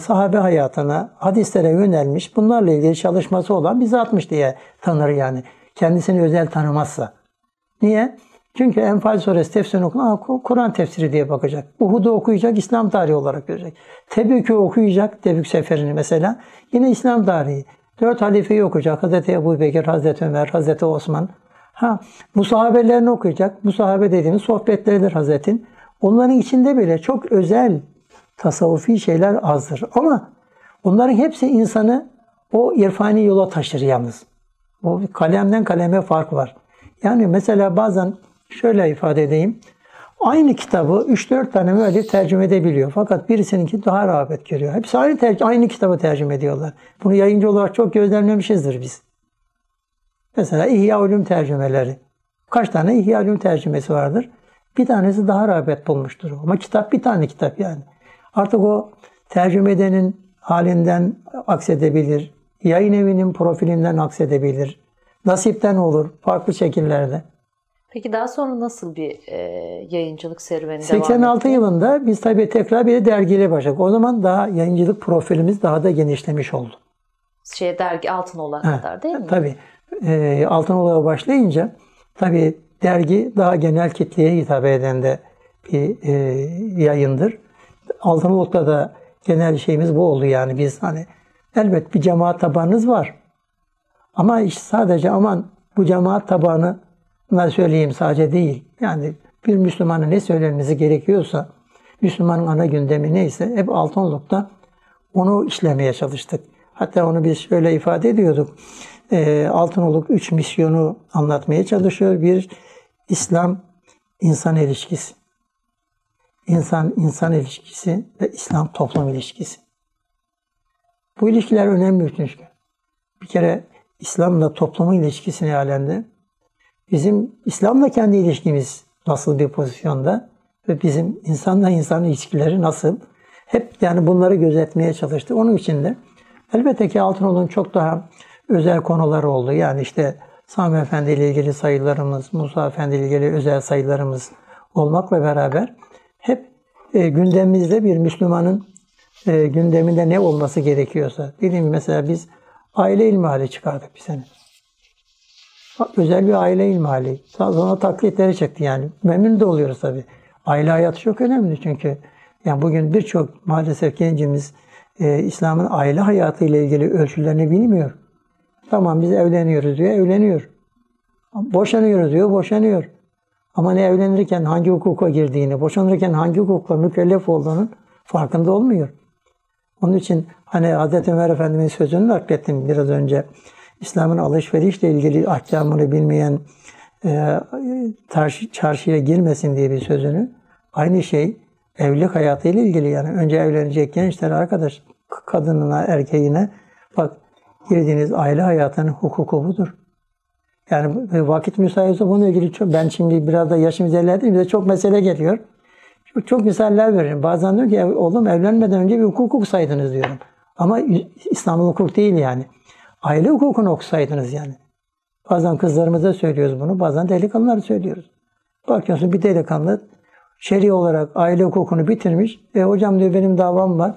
sahabe hayatına, hadislere yönelmiş, bunlarla ilgili çalışması olan bir zatmış diye tanır yani. Kendisini özel tanımazsa. Niye? Çünkü Enfal Suresi tefsirini okuyacak, Kur'an tefsiri diye bakacak. Uhud'u okuyacak, İslam tarihi olarak görecek. Tebük'ü okuyacak, Tebük seferini mesela, yine İslam tarihi. Dört halifeyi okuyacak. Hazreti Ebu Bekir, Hazreti Ömer, Hazreti Osman. Ha, bu sahabelerini okuyacak. Bu sahabe dediğimiz sohbetleridir Hazretin. Onların içinde bile çok özel tasavvufi şeyler azdır. Ama onların hepsi insanı o irfani yola taşır yalnız. O kalemden kaleme fark var. Yani mesela bazen şöyle ifade edeyim. Aynı kitabı 3-4 tane müellif tercüme edebiliyor. Fakat birisininki daha rağbet görüyor. Hepsi aynı, ter- aynı kitabı tercüme ediyorlar. Bunu yayıncı olarak çok gözlemlemişizdir biz. Mesela İhya Ulum tercümeleri. Kaç tane İhya Ulum tercümesi vardır? Bir tanesi daha rağbet bulmuştur. Ama kitap bir tane kitap yani. Artık o tercüme edenin halinden aksedebilir. Yayın evinin profilinden aksedebilir. Nasipten olur. Farklı şekillerde. Peki daha sonra nasıl bir e, yayıncılık serüveni 86 devam yılında biz tabii tekrar bir de dergiyle başladık. O zaman daha yayıncılık profilimiz daha da genişlemiş oldu. Şey dergi altın olan Ha, kadar değil mi? Tabii. E, Altınoluk'a başlayınca tabii dergi daha genel kitleye hitap eden de bir e, yayındır. Altınoluk'ta da genel şeyimiz bu oldu yani biz hani elbet bir cemaat tabanınız var. Ama iş sadece aman bu cemaat tabanı söyleyeyim sadece değil. Yani bir Müslümana ne söylenmesi gerekiyorsa Müslümanın ana gündemi neyse hep Altınoluk'ta onu işlemeye çalıştık. Hatta onu biz şöyle ifade ediyorduk. E, Altınoluk üç misyonu anlatmaya çalışıyor. Bir, İslam insan ilişkisi. İnsan insan ilişkisi ve İslam toplum ilişkisi. Bu ilişkiler önemli çünkü. Bir kere İslam'la toplumun ilişkisini alemde bizim İslam'la kendi ilişkimiz nasıl bir pozisyonda ve bizim insanla insan ilişkileri nasıl hep yani bunları gözetmeye çalıştı. Onun için de elbette ki Altınoluk'un çok daha özel konuları oldu. Yani işte Sami Efendi ile ilgili sayılarımız, Musa Efendi ile ilgili özel sayılarımız olmakla beraber hep e, gündemimizde bir Müslümanın e, gündeminde ne olması gerekiyorsa. Dediğim gibi mesela biz aile ilmihali çıkardık bir sene. Özel bir aile ilmihali. Sonra taklitleri çıktı yani. Memnun da oluyoruz tabii. Aile hayatı çok önemli çünkü yani bugün birçok maalesef gencimiz e, İslam'ın aile hayatı ile ilgili ölçülerini bilmiyor. Tamam biz evleniyoruz diyor, evleniyor. Boşanıyoruz diyor, boşanıyor. Ama ne evlenirken hangi hukuka girdiğini, boşanırken hangi hukukla mükellef olduğunun farkında olmuyor. Onun için hani Hz. Ömer Efendimiz'in sözünü naklettim biraz önce. İslam'ın alışverişle ilgili ahkamını bilmeyen e, çarşıya girmesin diye bir sözünü. Aynı şey evlilik hayatıyla ilgili yani. Önce evlenecek gençler arkadaş kadınına, erkeğine bak girdiğiniz aile hayatının hukuku budur. Yani vakit müsaitse bununla ilgili çok, ben şimdi biraz da yaşım ilerledi bize çok mesele geliyor. Çok, çok misaller veririm. Bazen diyor ki oğlum evlenmeden önce bir hukuk okusaydınız diyorum. Ama İslam hukuk değil yani. Aile hukukunu okusaydınız yani. Bazen kızlarımıza söylüyoruz bunu, bazen delikanlılara söylüyoruz. Bakıyorsun bir delikanlı şer'i olarak aile hukukunu bitirmiş. E hocam diyor benim davam var.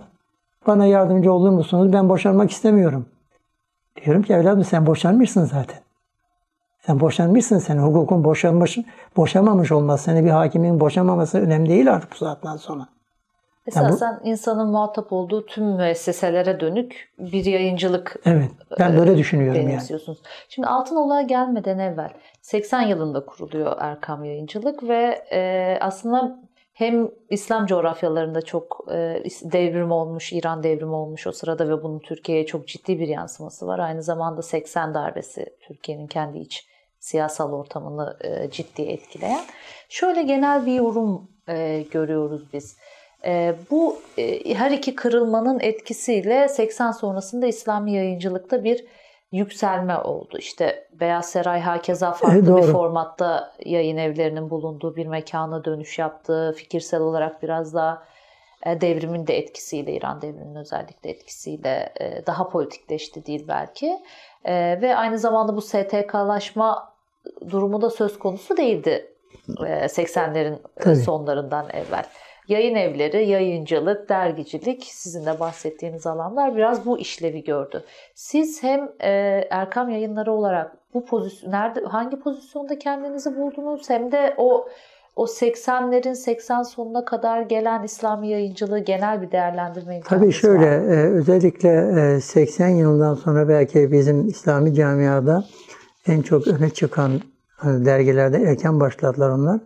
Bana yardımcı olur musunuz? Ben boşanmak istemiyorum. Diyorum ki evladım sen boşanmışsın zaten. Sen boşanmışsın, senin hukukun boşanmış, boşamamış olması, seni bir hakimin boşamaması önemli değil artık bu saatten sonra. Esasen yani bu, insanın muhatap olduğu tüm müesseselere dönük bir yayıncılık Evet, ben böyle düşünüyorum yani. Şimdi Altın Ola'ya gelmeden evvel 80 yılında kuruluyor Erkam Yayıncılık ve e, aslında hem İslam coğrafyalarında çok e, devrim olmuş, İran devrimi olmuş o sırada ve bunun Türkiye'ye çok ciddi bir yansıması var. Aynı zamanda 80 darbesi Türkiye'nin kendi iç siyasal ortamını e, ciddi etkileyen. Şöyle genel bir yorum e, görüyoruz biz. E, bu e, her iki kırılmanın etkisiyle 80 sonrasında İslami yayıncılıkta bir yükselme oldu. İşte Beyaz Saray hakeza farklı e, bir formatta yayın evlerinin bulunduğu bir mekana dönüş yaptı. Fikirsel olarak biraz daha e, devrimin de etkisiyle, İran devriminin özellikle etkisiyle e, daha politikleşti değil belki. E, ve aynı zamanda bu STK'laşma durumu da söz konusu değildi 80'lerin Tabii. sonlarından evvel. Yayın evleri, yayıncılık, dergicilik sizin de bahsettiğiniz alanlar biraz bu işlevi gördü. Siz hem Erkam yayınları olarak bu pozisyon nerede hangi pozisyonda kendinizi buldunuz hem de o o 80'lerin 80 sonuna kadar gelen İslami yayıncılığı genel bir değerlendirme Tabii şöyle e, özellikle 80 e, yılından sonra belki bizim İslami camiada en çok öne çıkan hani dergilerde erken başladılar onlar.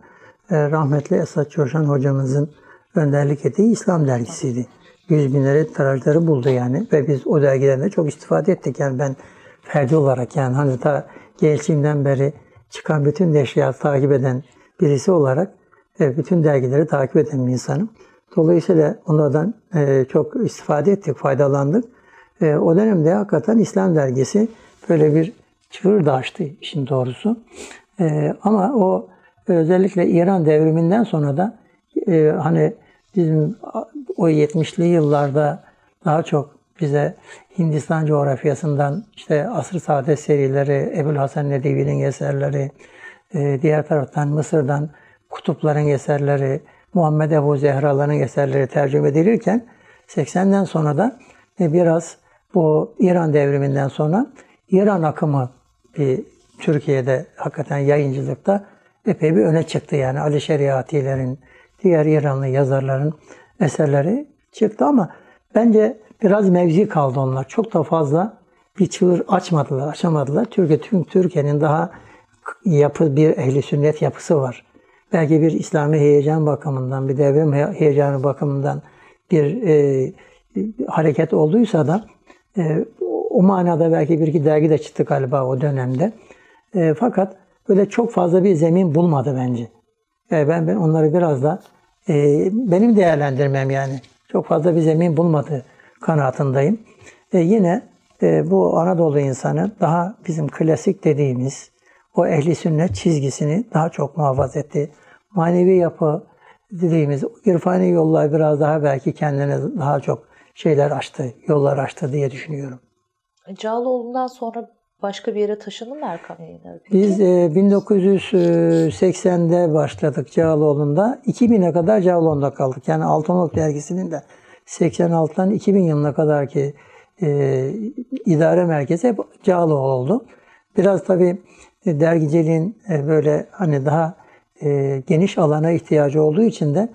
E, rahmetli Esat Coşan hocamızın önderlik ettiği İslam dergisiydi. Yüz binlere tirajları buldu yani ve biz o dergilerinde çok istifade ettik. Yani ben ferdi olarak yani hani ta gençliğimden beri çıkan bütün neşriyatı takip eden birisi olarak e, bütün dergileri takip eden bir insanım. Dolayısıyla onlardan e, çok istifade ettik, faydalandık. E, o dönemde hakikaten İslam dergisi böyle bir çığır da açtı işin doğrusu. Ama o özellikle İran devriminden sonra da hani bizim o 70'li yıllarda daha çok bize Hindistan coğrafyasından işte Asr-ı Saadet serileri, Ebul Hasan Nedevi'nin eserleri, ee, diğer taraftan Mısır'dan kutupların eserleri, Muhammed Ebu Zehra'ların eserleri tercüme edilirken 80'den sonra da e, biraz bu İran devriminden sonra İran akımı bir Türkiye'de hakikaten yayıncılıkta epey bir öne çıktı. Yani Ali Şeriatilerin, diğer İranlı yazarların eserleri çıktı ama bence biraz mevzi kaldı onlar. Çok da fazla bir çığır açmadılar, açamadılar. Türkiye, tüm Türkiye'nin daha yapı bir ehli sünnet yapısı var. belki bir İslami heyecan bakımından, bir devrim heyecanı bakımından bir e, hareket olduysa da e, o manada belki bir iki dergi de çıktı galiba o dönemde. E, fakat böyle çok fazla bir zemin bulmadı bence. Yani ben, ben onları biraz da e, benim değerlendirmem yani çok fazla bir zemin bulmadı kanaatindeyim. E, yine e, bu Anadolu insanı daha bizim klasik dediğimiz o ehli sünnet çizgisini daha çok muhafaza etti. Manevi yapı dediğimiz irfani yollar biraz daha belki kendine daha çok şeyler açtı, yollar açtı diye düşünüyorum. Cağaloğlu'ndan sonra başka bir yere taşındın mı Erkam Yayınları? Peki? Biz e, 1980'de başladık Cağaloğlu'nda. 2000'e kadar Cağaloğlu'nda kaldık. Yani Altınoluk dergisinin de 86'dan 2000 yılına kadar ki e, idare merkezi hep Cağaloğlu oldu. Biraz tabii e, dergiciliğin e, böyle hani daha e, geniş alana ihtiyacı olduğu için de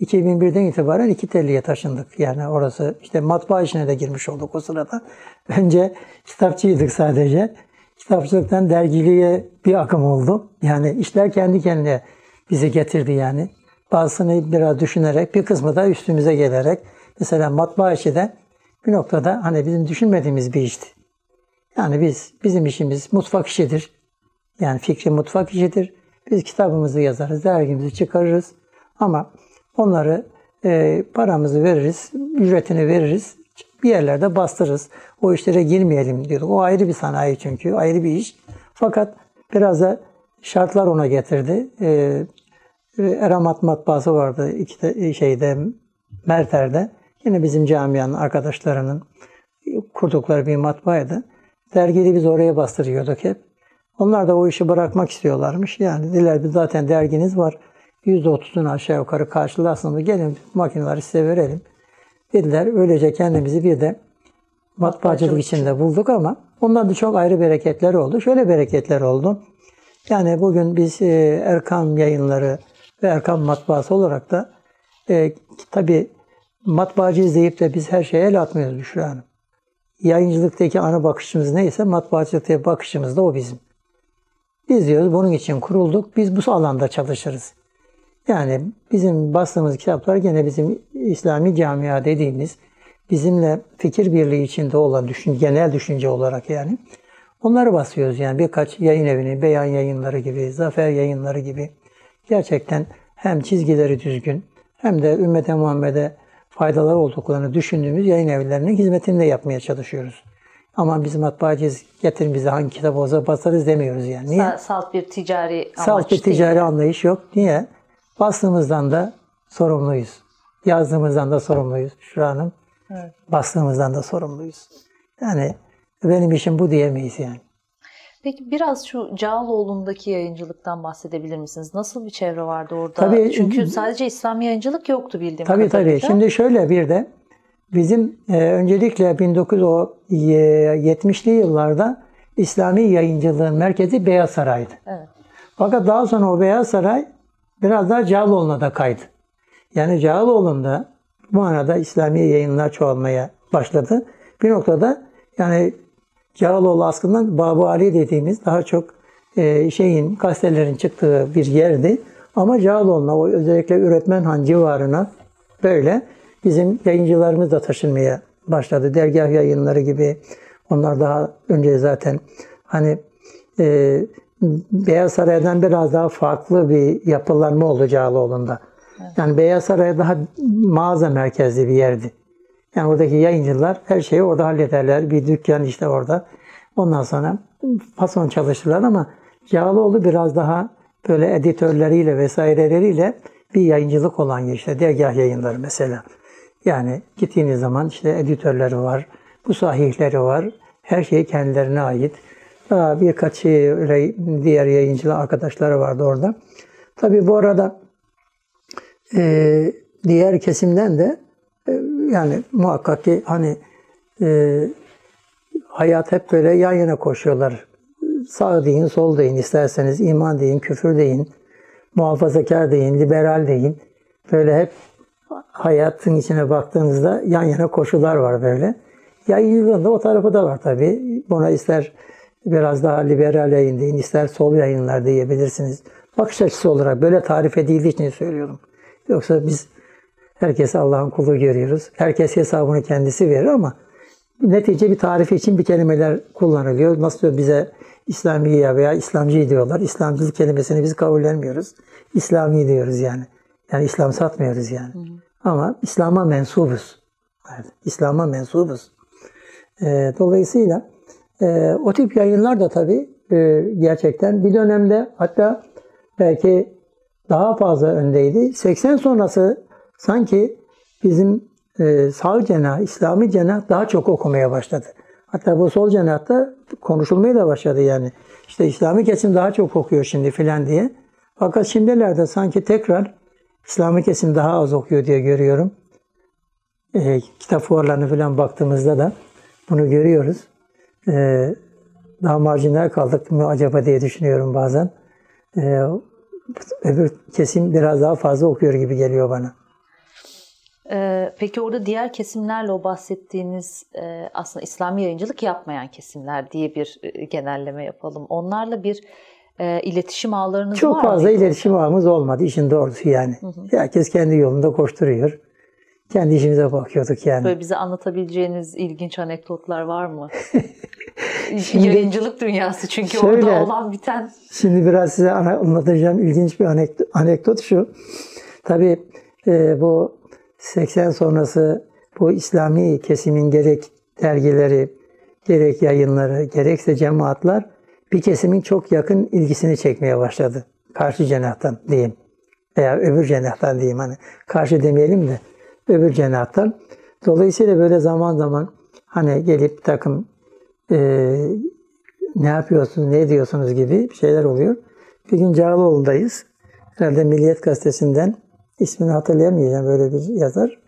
2001'den itibaren iki telliye taşındık. Yani orası işte matbaa işine de girmiş olduk o sırada. Önce kitapçıydık sadece. Kitapçılıktan dergiliğe bir akım oldu. Yani işler kendi kendine bizi getirdi yani. Bazısını biraz düşünerek, bir kısmı da üstümüze gelerek. Mesela matbaa işi de bir noktada hani bizim düşünmediğimiz bir işti. Yani biz, bizim işimiz mutfak işidir. Yani fikri mutfak işidir. Biz kitabımızı yazarız, dergimizi çıkarırız. Ama onları e, paramızı veririz, ücretini veririz, bir yerlerde bastırırız. O işlere girmeyelim diyorduk. O ayrı bir sanayi çünkü, ayrı bir iş. Fakat biraz da şartlar ona getirdi. E, Eramat matbaası vardı iki de, şeyde Merter'de. Yine bizim camianın arkadaşlarının kurdukları bir matbaaydı. Dergiyi biz oraya bastırıyorduk hep. Onlar da o işi bırakmak istiyorlarmış. Yani dediler biz zaten derginiz var. %30'unu aşağı yukarı karşılarsınız. Gelin makineleri size verelim. Dediler. Öylece kendimizi bir de matbaacılık içinde bulduk ama ondan da çok ayrı bereketler oldu. Şöyle bereketler oldu. Yani bugün biz e, Erkam yayınları ve Erkam matbaası olarak da e, tabi matbaacı izleyip de biz her şeye el atmıyoruz Büşra Hanım. Yayıncılıktaki ana bakışımız neyse matbaacılıktaki bakışımız da o bizim. Biz diyoruz bunun için kurulduk. Biz bu alanda çalışırız. Yani bizim bastığımız kitaplar gene bizim İslami camia dediğimiz bizimle fikir birliği içinde olan düşün, genel düşünce olarak yani. Onları basıyoruz yani birkaç yayın evini, Beyan Yayınları gibi, Zafer Yayınları gibi gerçekten hem çizgileri düzgün hem de ümmete Muhammed'e faydalar olduklarını düşündüğümüz yayın evlerinin hizmetini de yapmaya çalışıyoruz. Ama biz matbaacıyız, getirin bize hangi kitap olsa basarız demiyoruz yani. Niye? Salt bir ticari amaç Salt bir ticari değil. anlayış yok. Niye? Bastığımızdan da sorumluyuz. Yazdığımızdan da sorumluyuz Şura Hanım. Evet. Bastığımızdan da sorumluyuz. Yani benim işim bu diyemeyiz yani. Peki biraz şu Cağaloğlu'ndaki yayıncılıktan bahsedebilir misiniz? Nasıl bir çevre vardı orada? Tabii, Çünkü sadece İslam yayıncılık yoktu bildiğim tabii, kadarıyla. Tabii tabii. Şimdi şöyle bir de bizim e, öncelikle 1970'li yıllarda İslami yayıncılığın merkezi Beyaz Saray'dı. Evet. Fakat daha sonra o Beyaz Saray biraz daha Cağaloğlu'na da kaydı. Yani Cağaloğlu'nda bu manada İslami yayınlar çoğalmaya başladı. Bir noktada yani Cağaloğlu aslında Babu Ali dediğimiz daha çok e, şeyin gazetelerin çıktığı bir yerdi. Ama Cağaloğlu'na o özellikle Üretmen Han civarına böyle bizim yayıncılarımız da taşınmaya başladı. Dergah yayınları gibi. Onlar daha önce zaten hani e, Beyaz Saray'dan biraz daha farklı bir yapılanma oldu Cağaloğlu'nda. Evet. Yani Beyaz Saray daha mağaza merkezli bir yerdi. Yani oradaki yayıncılar her şeyi orada hallederler. Bir dükkan işte orada. Ondan sonra fason çalışırlar ama Cağaloğlu biraz daha böyle editörleriyle vesaireleriyle bir yayıncılık olan işte dergah yayınları mesela. Yani gittiğiniz zaman işte editörleri var, bu sahihleri var. Her şey kendilerine ait. Birkaç şey, diğer yayıncılar arkadaşları vardı orada. Tabii bu arada e, diğer kesimden de e, yani muhakkak ki hani e, hayat hep böyle yan yana koşuyorlar. Sağ deyin, sol deyin isterseniz, iman deyin, küfür deyin, muhafazakar deyin, liberal deyin. Böyle hep hayatın içine baktığınızda yan yana koşular var böyle. Yayıncılığın o tarafı da var tabii. Buna ister biraz daha liberal yayın deyin, ister sol yayınlar diyebilirsiniz. bakış açısı olarak böyle tarif edildiği için söylüyorum. Yoksa biz herkes Allah'ın kulu görüyoruz. Herkes hesabını kendisi verir ama netice bir tarifi için bir kelimeler kullanılıyor. Nasıl bize İslamiye veya İslamcı diyorlar. İslamcılık kelimesini biz kabullenmiyoruz. İslami diyoruz yani. Yani İslam satmıyoruz yani. Hı hı. Ama İslam'a mensubuz. Evet, İslam'a mensubuz. E, dolayısıyla e, o tip yayınlar da tabii e, gerçekten bir dönemde hatta belki daha fazla öndeydi. 80 sonrası sanki bizim e, sağ cenah, İslami cenah daha çok okumaya başladı. Hatta bu sol cenahta konuşulmaya da başladı yani. İşte İslami kesim daha çok okuyor şimdi filan diye. Fakat şimdilerde sanki tekrar İslami kesim daha az okuyor diye görüyorum. E, kitap fuarlarına falan baktığımızda da bunu görüyoruz. E, daha marjinal kaldık mı acaba diye düşünüyorum bazen. E, öbür kesim biraz daha fazla okuyor gibi geliyor bana. Ee, peki orada diğer kesimlerle o bahsettiğiniz e, aslında İslami yayıncılık yapmayan kesimler diye bir e, genelleme yapalım. Onlarla bir e, iletişim ağlarınız Çok var Çok fazla iletişim ağımız olmadı işin doğrusu yani. Hı hı. Herkes kendi yolunda koşturuyor. Kendi işimize bakıyorduk yani. Böyle bize anlatabileceğiniz ilginç anekdotlar var mı? şimdi, Yayıncılık dünyası çünkü şöyle, orada olan biten. Şimdi biraz size anlatacağım ilginç bir anekdot, anekdot şu. Tabii e, bu 80 sonrası bu İslami kesimin gerek dergileri, gerek yayınları, gerekse cemaatler bir kesimin çok yakın ilgisini çekmeye başladı. Karşı cenahtan diyeyim. Veya öbür cenahtan diyeyim hani. Karşı demeyelim de öbür cenahtan. Dolayısıyla böyle zaman zaman hani gelip takım e, ne yapıyorsunuz, ne diyorsunuz gibi şeyler oluyor. Bir gün Cağaloğlu'ndayız. Herhalde Milliyet Gazetesi'nden ismini hatırlayamayacağım böyle bir yazar.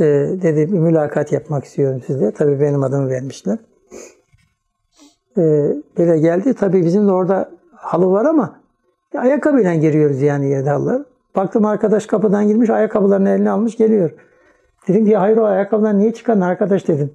E, dedi bir mülakat yapmak istiyorum sizle. Tabii benim adımı vermişler. E, böyle geldi. Tabii bizim de orada halı var ama ayakkabıyla giriyoruz yani yerde halılar. Baktım arkadaş kapıdan girmiş, ayakkabılarını eline almış geliyor. Dedim ki hayır o ayakkabılar niye çıkan arkadaş dedim.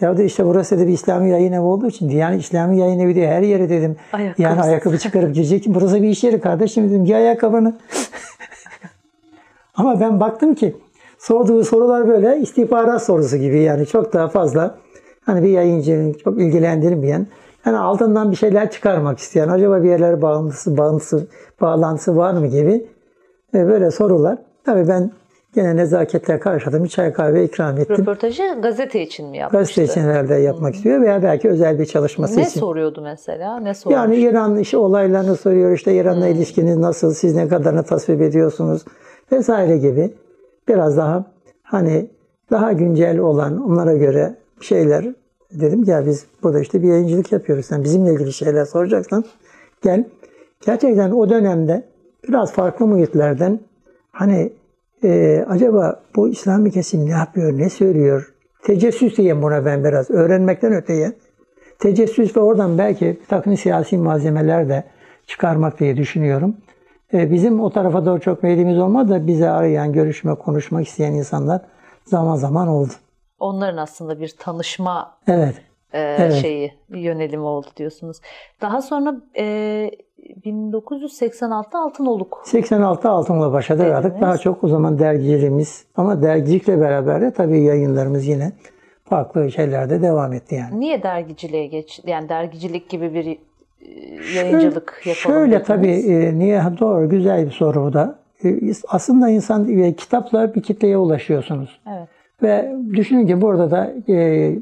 Ya da işte burası da bir İslami yayın evi olduğu için yani İslami yayın evi diye her yere dedim. Ayakkabı. Yani ayakkabı çıkarıp girecek. Burası bir iş yeri kardeşim dedim. Giy ayakkabını. Ama ben baktım ki sorduğu sorular böyle istihbarat sorusu gibi yani çok daha fazla hani bir yayıncının çok ilgilendirmeyen yani altından bir şeyler çıkarmak isteyen acaba bir yerler bağlantısı, bağlantısı, bağlantısı var mı gibi e, böyle sorular. Tabii ben Gene nezaketle karşıladım. Bir çay kahve ikram ettim. Röportajı gazete için mi yapmıştı? Gazete için herhalde yapmak istiyor veya belki özel bir çalışması ne için. Ne soruyordu mesela? Ne sormuş? Yani İran iş olaylarını soruyor. İşte İran'la hmm. ilişkiniz nasıl? Siz ne kadarını tasvip ediyorsunuz? Vesaire gibi. Biraz daha hani daha güncel olan onlara göre şeyler dedim ya biz burada işte bir yayıncılık yapıyoruz. Sen bizimle ilgili şeyler soracaksan gel. Gerçekten o dönemde biraz farklı muhitlerden hani ee, acaba bu İslami kesim ne yapıyor, ne söylüyor? Tecessüs diyeyim buna ben biraz. Öğrenmekten öteye. Tecessüs ve oradan belki takım siyasi malzemeler de çıkarmak diye düşünüyorum. Ee, bizim o tarafa doğru çok meylimiz olmadı da bize arayan, görüşme, konuşmak isteyen insanlar zaman zaman oldu. Onların aslında bir tanışma evet. E, evet. şeyi, yönelimi oldu diyorsunuz. Daha sonra e, 1986'da Altınoluk. 86 Altınoluk başladı Dediniz. artık. Daha çok o zaman dergicilerimiz ama dergicilikle beraber de tabii yayınlarımız yine farklı şeylerde devam etti yani. Niye dergiciliğe geç? Yani dergicilik gibi bir e, yayıncılık yapalım Şöyle dediniz. tabii e, niye doğru güzel bir soru bu da. E, aslında insan e, kitapla bir kitleye ulaşıyorsunuz. Evet. Ve düşünün ki burada da e,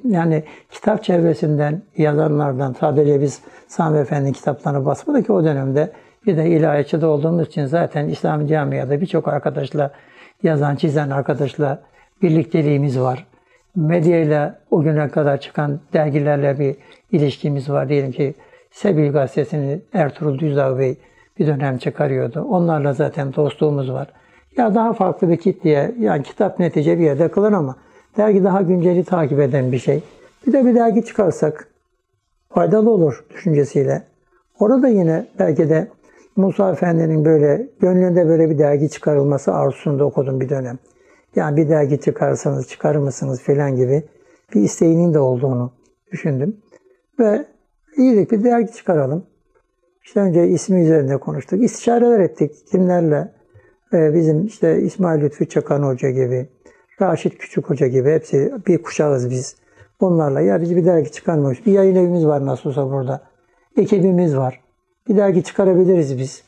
yani kitap çevresinden yazanlardan sadece biz Sami Efendi'nin kitaplarını basmadık ki o dönemde bir de ilahiyatçıda olduğumuz için zaten İslam camiada birçok arkadaşla yazan, çizen arkadaşla birlikteliğimiz var. Medyayla o güne kadar çıkan dergilerle bir ilişkimiz var. Diyelim ki Sebil gazetesini Ertuğrul Düzdağ Bey bir dönem çıkarıyordu. Onlarla zaten dostluğumuz var. Ya daha farklı bir kitleye, yani kitap netice bir yerde kalır ama dergi daha günceli takip eden bir şey. Bir de bir dergi çıkarsak faydalı olur düşüncesiyle. Orada yine belki de Musa Efendi'nin böyle gönlünde böyle bir dergi çıkarılması arzusunda okudum bir dönem. Yani bir dergi çıkarsanız çıkarır mısınız filan gibi bir isteğinin de olduğunu düşündüm. Ve iyilik bir dergi çıkaralım. İşte önce ismi üzerinde konuştuk. İstişareler ettik. Kimlerle? Ee, bizim işte İsmail Lütfü Çakan Hoca gibi, Raşit Küçük Hoca gibi hepsi bir kuşağız biz. Onlarla ya biz bir dergi çıkarmamış. Bir yayın evimiz var nasıl olsa burada. Ekibimiz var. Bir dergi çıkarabiliriz biz.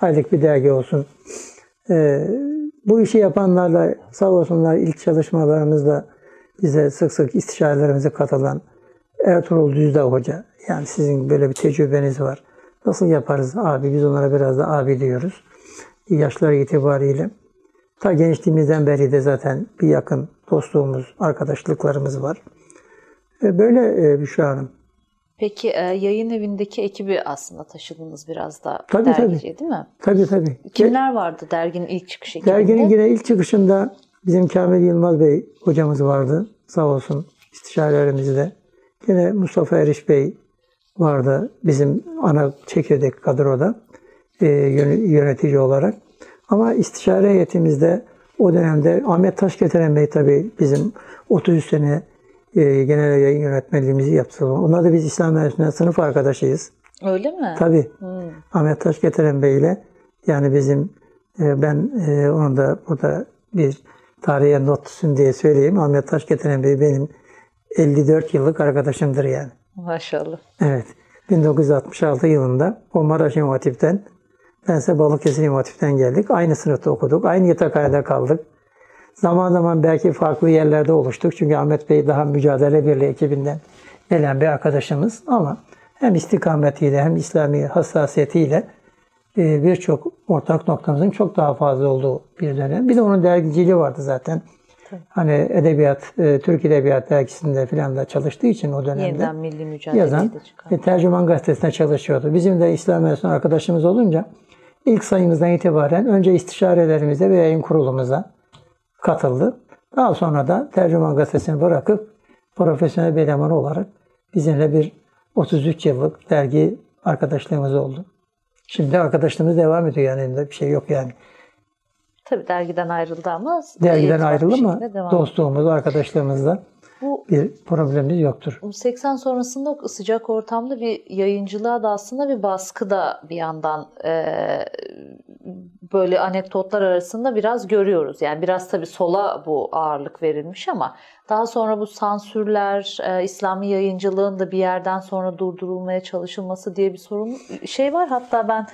Aylık bir dergi olsun. Ee, bu işi yapanlarla sağ olsunlar ilk çalışmalarımızda bize sık sık istişarelerimize katılan Ertuğrul Düzdağ Hoca. Yani sizin böyle bir tecrübeniz var. Nasıl yaparız abi? Biz onlara biraz da abi diyoruz. Yaşları itibariyle. Ta gençliğimizden beri de zaten bir yakın dostluğumuz, arkadaşlıklarımız var. E, Böyle e, Büşra Hanım. Peki e, yayın evindeki ekibi aslında taşıdınız biraz da Tabii, dergiciye değil mi? Tabii tabii. Kimler vardı derginin ilk çıkış ekibinde? Derginin yine ilk çıkışında bizim Kamil Yılmaz Bey hocamız vardı. Sağ olsun istişarelerimizde. Yine Mustafa Eriş Bey vardı bizim ana çekirdek kadroda e, yön- yönetici olarak. Ama istişare heyetimizde o dönemde Ahmet Taşgetiren Bey tabii bizim 33 sene e, genel yayın yönetmenliğimizi yaptı. Onlar da biz İslam Üniversitesi'nde sınıf arkadaşıyız. Öyle mi? Tabii. Hmm. Ahmet Taşgetiren Bey ile yani bizim e, ben e, onu da burada bir tarihe not düşsün diye söyleyeyim. Ahmet Taşgetiren Bey benim 54 yıllık arkadaşımdır yani. Maşallah. Evet. 1966 yılında o Maraş İmam Hatip'ten bense Balıkesir İmam Hatip'ten geldik. Aynı sınıfta okuduk. Aynı yatakhane kaldık. Zaman zaman belki farklı yerlerde oluştuk. Çünkü Ahmet Bey daha mücadele birliği ekibinden gelen bir arkadaşımız. Ama hem istikametiyle hem İslami hassasiyetiyle e, birçok ortak noktamızın çok daha fazla olduğu bir dönem. Bir de onun dergiciliği vardı zaten. Hani edebiyat, e, Türk Edebiyat dergisinde filan da çalıştığı için o dönemde Yeniden milli yazan çıkan. tercüman gazetesinde çalışıyordu. Bizim de İslam Üniversitesi arkadaşımız olunca ilk sayımızdan itibaren önce istişarelerimize ve yayın kurulumuza katıldı. Daha sonra da tercüman gazetesini bırakıp profesyonel bir eleman olarak bizimle bir 33 yıllık dergi arkadaşlığımız oldu. Şimdi arkadaşlığımız devam ediyor yani bir şey yok yani. Tabii dergiden ayrıldı ama Dergiden ayrıldı ama dostluğumuz, arkadaşlığımızda Bu bir problemimiz yoktur. Bu 80 sonrasında sıcak ortamda bir yayıncılığa da aslında bir baskı da bir yandan e, böyle anekdotlar arasında biraz görüyoruz. Yani biraz tabii sola bu ağırlık verilmiş ama daha sonra bu sansürler, e, İslami yayıncılığın da bir yerden sonra durdurulmaya çalışılması diye bir sorun şey var. Hatta ben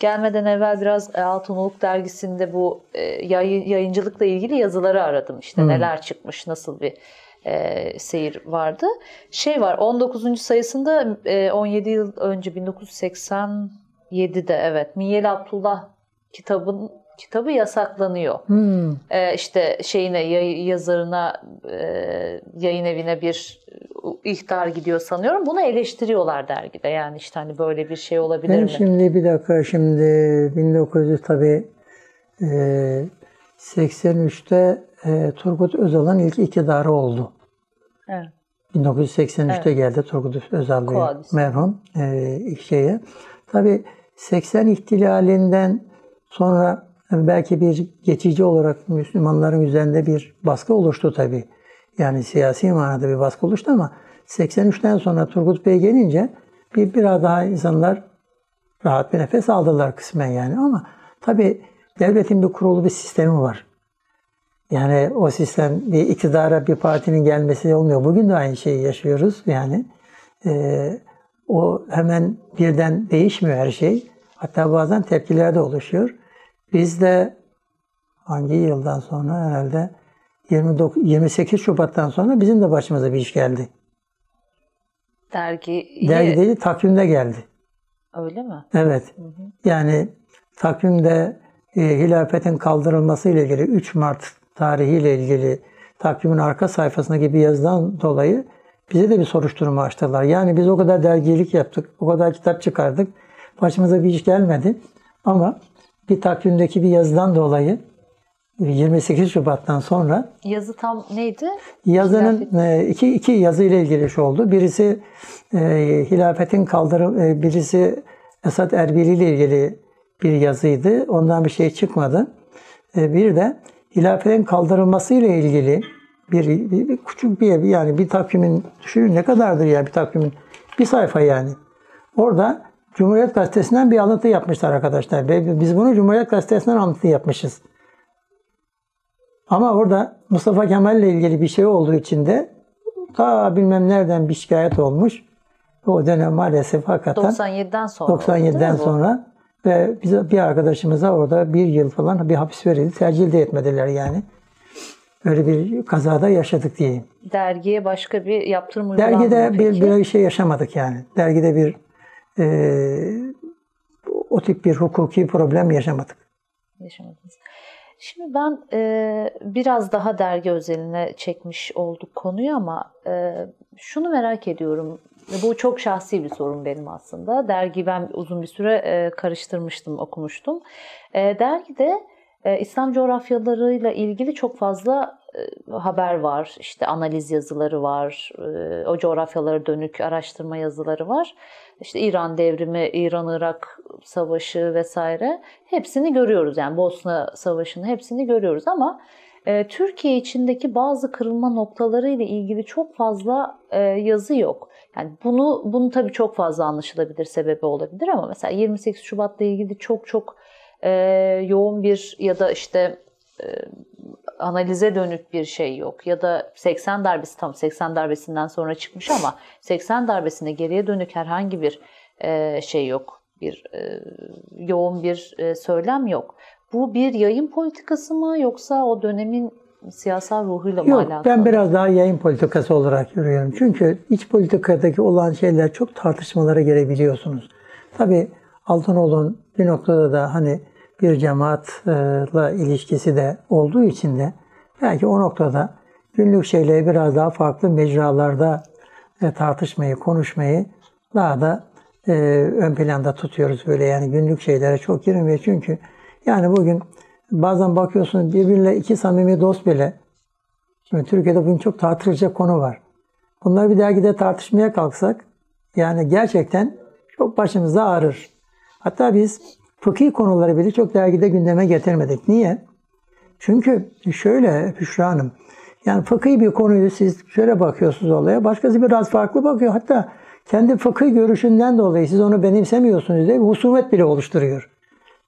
gelmeden evvel biraz e, Altınoluk dergisinde bu e, yayı- yayıncılıkla ilgili yazıları aradım. İşte neler çıkmış, nasıl bir e, seyir vardı. Şey var 19. sayısında e, 17 yıl önce 1987'de evet Miyel Abdullah kitabın kitabı yasaklanıyor. Hmm. E, işte şeyine yay- yazarına e, yayın evine bir ihtar gidiyor sanıyorum. Bunu eleştiriyorlar dergide. Yani işte hani böyle bir şey olabilir Ben mi? şimdi bir dakika şimdi 1900 tabii e, 83'te e, Turgut Özal'ın ilk iktidarı oldu. Evet. 1983'te geldi Turgut Özal Bey merhum e, şeye. Tabii 80 ihtilalinden sonra belki bir geçici olarak Müslümanların üzerinde bir baskı oluştu tabii. Yani siyasi manada bir baskı oluştu ama 83'ten sonra Turgut Bey gelince bir biraz daha insanlar rahat bir nefes aldılar kısmen yani ama tabii devletin bir kurulu bir sistemi var. Yani o sistem bir iktidara bir partinin gelmesi olmuyor. Bugün de aynı şeyi yaşıyoruz yani. Ee, o hemen birden değişmiyor her şey. Hatta bazen tepkiler de oluşuyor. Biz de hangi yıldan sonra herhalde 29, 28 Şubat'tan sonra bizim de başımıza bir iş geldi. Dergi Dergi değil, takvimde geldi. öyle mi? Evet. Yani takvimde e, hilafetin kaldırılması ile ilgili 3 Mart tarihiyle ilgili takvimin arka sayfasındaki bir yazıdan dolayı bize de bir soruşturma açtılar. Yani biz o kadar dergilik yaptık, o kadar kitap çıkardık. Başımıza bir iş gelmedi. Ama bir takvimdeki bir yazıdan dolayı 28 Şubat'tan sonra Yazı tam neydi? Yazının e, iki, iki yazı ile ilgili iş oldu. Birisi e, hilafetin kaldırım, e, birisi Esad Erbil ile ilgili bir yazıydı. Ondan bir şey çıkmadı. E, bir de hilafetin kaldırılması ile ilgili bir, bir, bir küçük bir yani bir takvimin düşünün ne kadardır ya bir takvimin bir sayfa yani. Orada Cumhuriyet Gazetesi'nden bir alıntı yapmışlar arkadaşlar. Biz bunu Cumhuriyet Gazetesi'nden alıntı yapmışız. Ama orada Mustafa Kemal ile ilgili bir şey olduğu için de ta bilmem nereden bir şikayet olmuş. O dönem maalesef hakikaten 97'den sonra 97'den sonra ve bize bir arkadaşımıza orada bir yıl falan bir hapis verildi. Tercih de etmediler yani. Böyle bir kazada yaşadık diyeyim. Dergiye başka bir yaptırım uygulandı Dergide bir, peki? bir şey yaşamadık yani. Dergide bir e, o tip bir hukuki problem yaşamadık. Yaşamadınız. Şimdi ben e, biraz daha dergi özeline çekmiş olduk konuyu ama e, şunu merak ediyorum. Bu çok şahsi bir sorun benim aslında. Dergi ben uzun bir süre e, karıştırmıştım, okumuştum. E, dergide e, İslam coğrafyalarıyla ilgili çok fazla haber var. İşte analiz yazıları var. O coğrafyalara dönük araştırma yazıları var. İşte İran devrimi, İran-Irak savaşı vesaire hepsini görüyoruz. Yani Bosna Savaşı'nı hepsini görüyoruz ama Türkiye içindeki bazı kırılma noktaları ile ilgili çok fazla yazı yok. Yani bunu bunu tabii çok fazla anlaşılabilir sebebi olabilir ama mesela 28 Şubat'la ilgili çok çok e, yoğun bir ya da işte e, analize dönük bir şey yok. Ya da 80 darbesi tam 80 darbesinden sonra çıkmış ama 80 darbesine geriye dönük herhangi bir e, şey yok. Bir e, yoğun bir e, söylem yok. Bu bir yayın politikası mı yoksa o dönemin siyasal ruhuyla mı Yok alakalı? ben biraz daha yayın politikası olarak görüyorum. Çünkü iç politikadaki olan şeyler çok tartışmalara gelebiliyorsunuz. Tabii Altınoğlu'nun bir noktada da hani bir cemaatla ilişkisi de olduğu için de belki o noktada günlük şeyleri biraz daha farklı mecralarda e, tartışmayı, konuşmayı daha da e, ön planda tutuyoruz böyle yani günlük şeylere çok girmiyor çünkü yani bugün bazen bakıyorsunuz birbirine iki samimi dost bile şimdi Türkiye'de bugün çok tartışılacak konu var. Bunları bir dergide tartışmaya kalksak yani gerçekten çok başımıza ağrır. Hatta biz fıkhi konuları bile çok dergide gündeme getirmedik. Niye? Çünkü şöyle Büşra Hanım, yani fıkhi bir konuyu siz şöyle bakıyorsunuz olaya, başkası biraz farklı bakıyor. Hatta kendi fıkhi görüşünden dolayı siz onu benimsemiyorsunuz diye bir husumet bile oluşturuyor.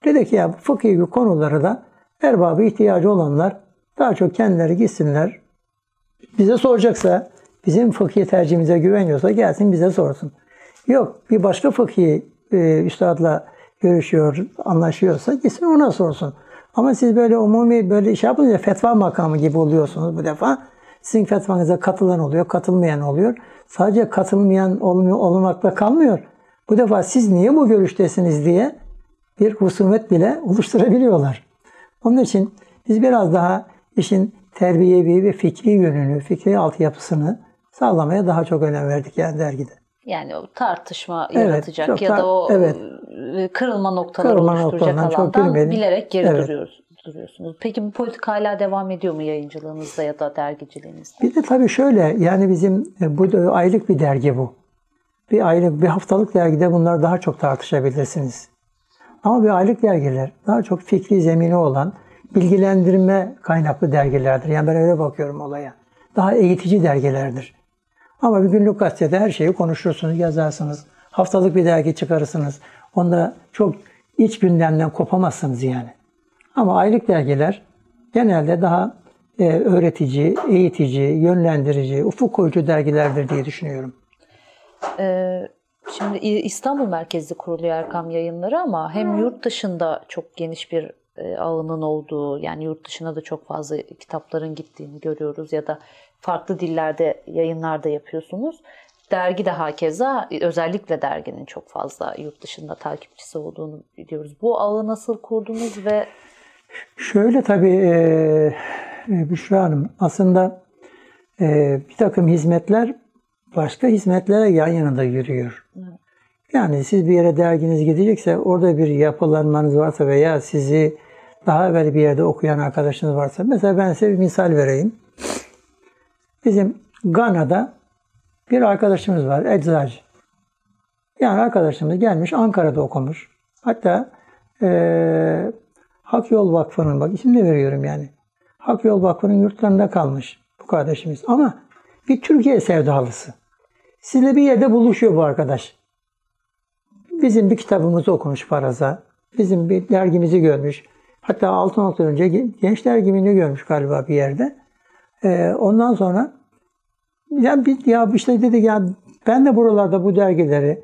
Dedik ya bu fıkhi konuları da erbabı ihtiyacı olanlar daha çok kendileri gitsinler. Bize soracaksa, bizim fıkhi tercihimize güveniyorsa gelsin bize sorsun. Yok bir başka fıkhi e, üstadla görüşüyor, anlaşıyorsa gitsin ona sorsun. Ama siz böyle umumi böyle iş yapınca fetva makamı gibi oluyorsunuz bu defa. Sizin fetvanıza katılan oluyor, katılmayan oluyor. Sadece katılmayan olmuyor, olmakla kalmıyor. Bu defa siz niye bu görüştesiniz diye bir husumet bile oluşturabiliyorlar. Onun için biz biraz daha işin terbiyevi ve fikri yönünü, fikri altyapısını sağlamaya daha çok önem verdik yani dergide. Yani o tartışma Evet, yaratacak çok ya da o evet. e, kırılma noktaları Kırılma oluşturacak alandan bilerek geri Evet. duruyoruz, duruyorsunuz. Peki bu politika hala devam ediyor mu yayıncılığınızda ya da dergiciliğinizde? Bir de tabii şöyle yani bizim e, bu aylık bir dergi bu. Bir aylık, bir haftalık dergide bunlar daha çok tartışabilirsiniz. Ama bir aylık dergiler daha çok fikri zemini olan bilgilendirme kaynaklı dergilerdir. Yani ben öyle bakıyorum olaya. Daha eğitici dergilerdir. Ama bir günlük gazetede her şeyi konuşursunuz, yazarsınız. Haftalık bir dergi çıkarırsınız. Onda çok iç gündemden kopamazsınız yani. Ama aylık dergiler genelde daha e, öğretici, eğitici, yönlendirici, ufuk koyucu dergilerdir diye düşünüyorum. Ee, şimdi İstanbul merkezli kuruluyor Erkam Yayınları ama hem yurt dışında çok geniş bir e, ağının olduğu yani yurt dışına da çok fazla kitapların gittiğini görüyoruz ya da farklı dillerde yayınlar da yapıyorsunuz. Dergi de hakeza özellikle derginin çok fazla yurt dışında takipçisi olduğunu biliyoruz. Bu ağı nasıl kurdunuz ve Şöyle tabii e, e, Büşra Hanım aslında e, bir takım hizmetler başka hizmetlere yan yana da yürüyor. Yani siz bir yere derginiz gidecekse orada bir yapılanmanız varsa veya sizi daha evvel bir yerde okuyan arkadaşınız varsa mesela ben size bir misal vereyim. Bizim Gana'da bir arkadaşımız var eczacı. Yani arkadaşımız gelmiş Ankara'da okumuş. Hatta eee Hak Yol Vakfı'nın bak isim de veriyorum yani. Hak Yol Vakfı'nın yurtlarında kalmış bu kardeşimiz. Ama bir Türkiye sevdalısı. Sizle bir yerde buluşuyor bu arkadaş. bizim bir kitabımızı okumuş Faraza. Bizim bir dergimizi görmüş. Hatta 6 nokta önce genç dergimini görmüş galiba bir yerde. Ee, ondan sonra ya, bir, ya işte dedi ya ben de buralarda bu dergileri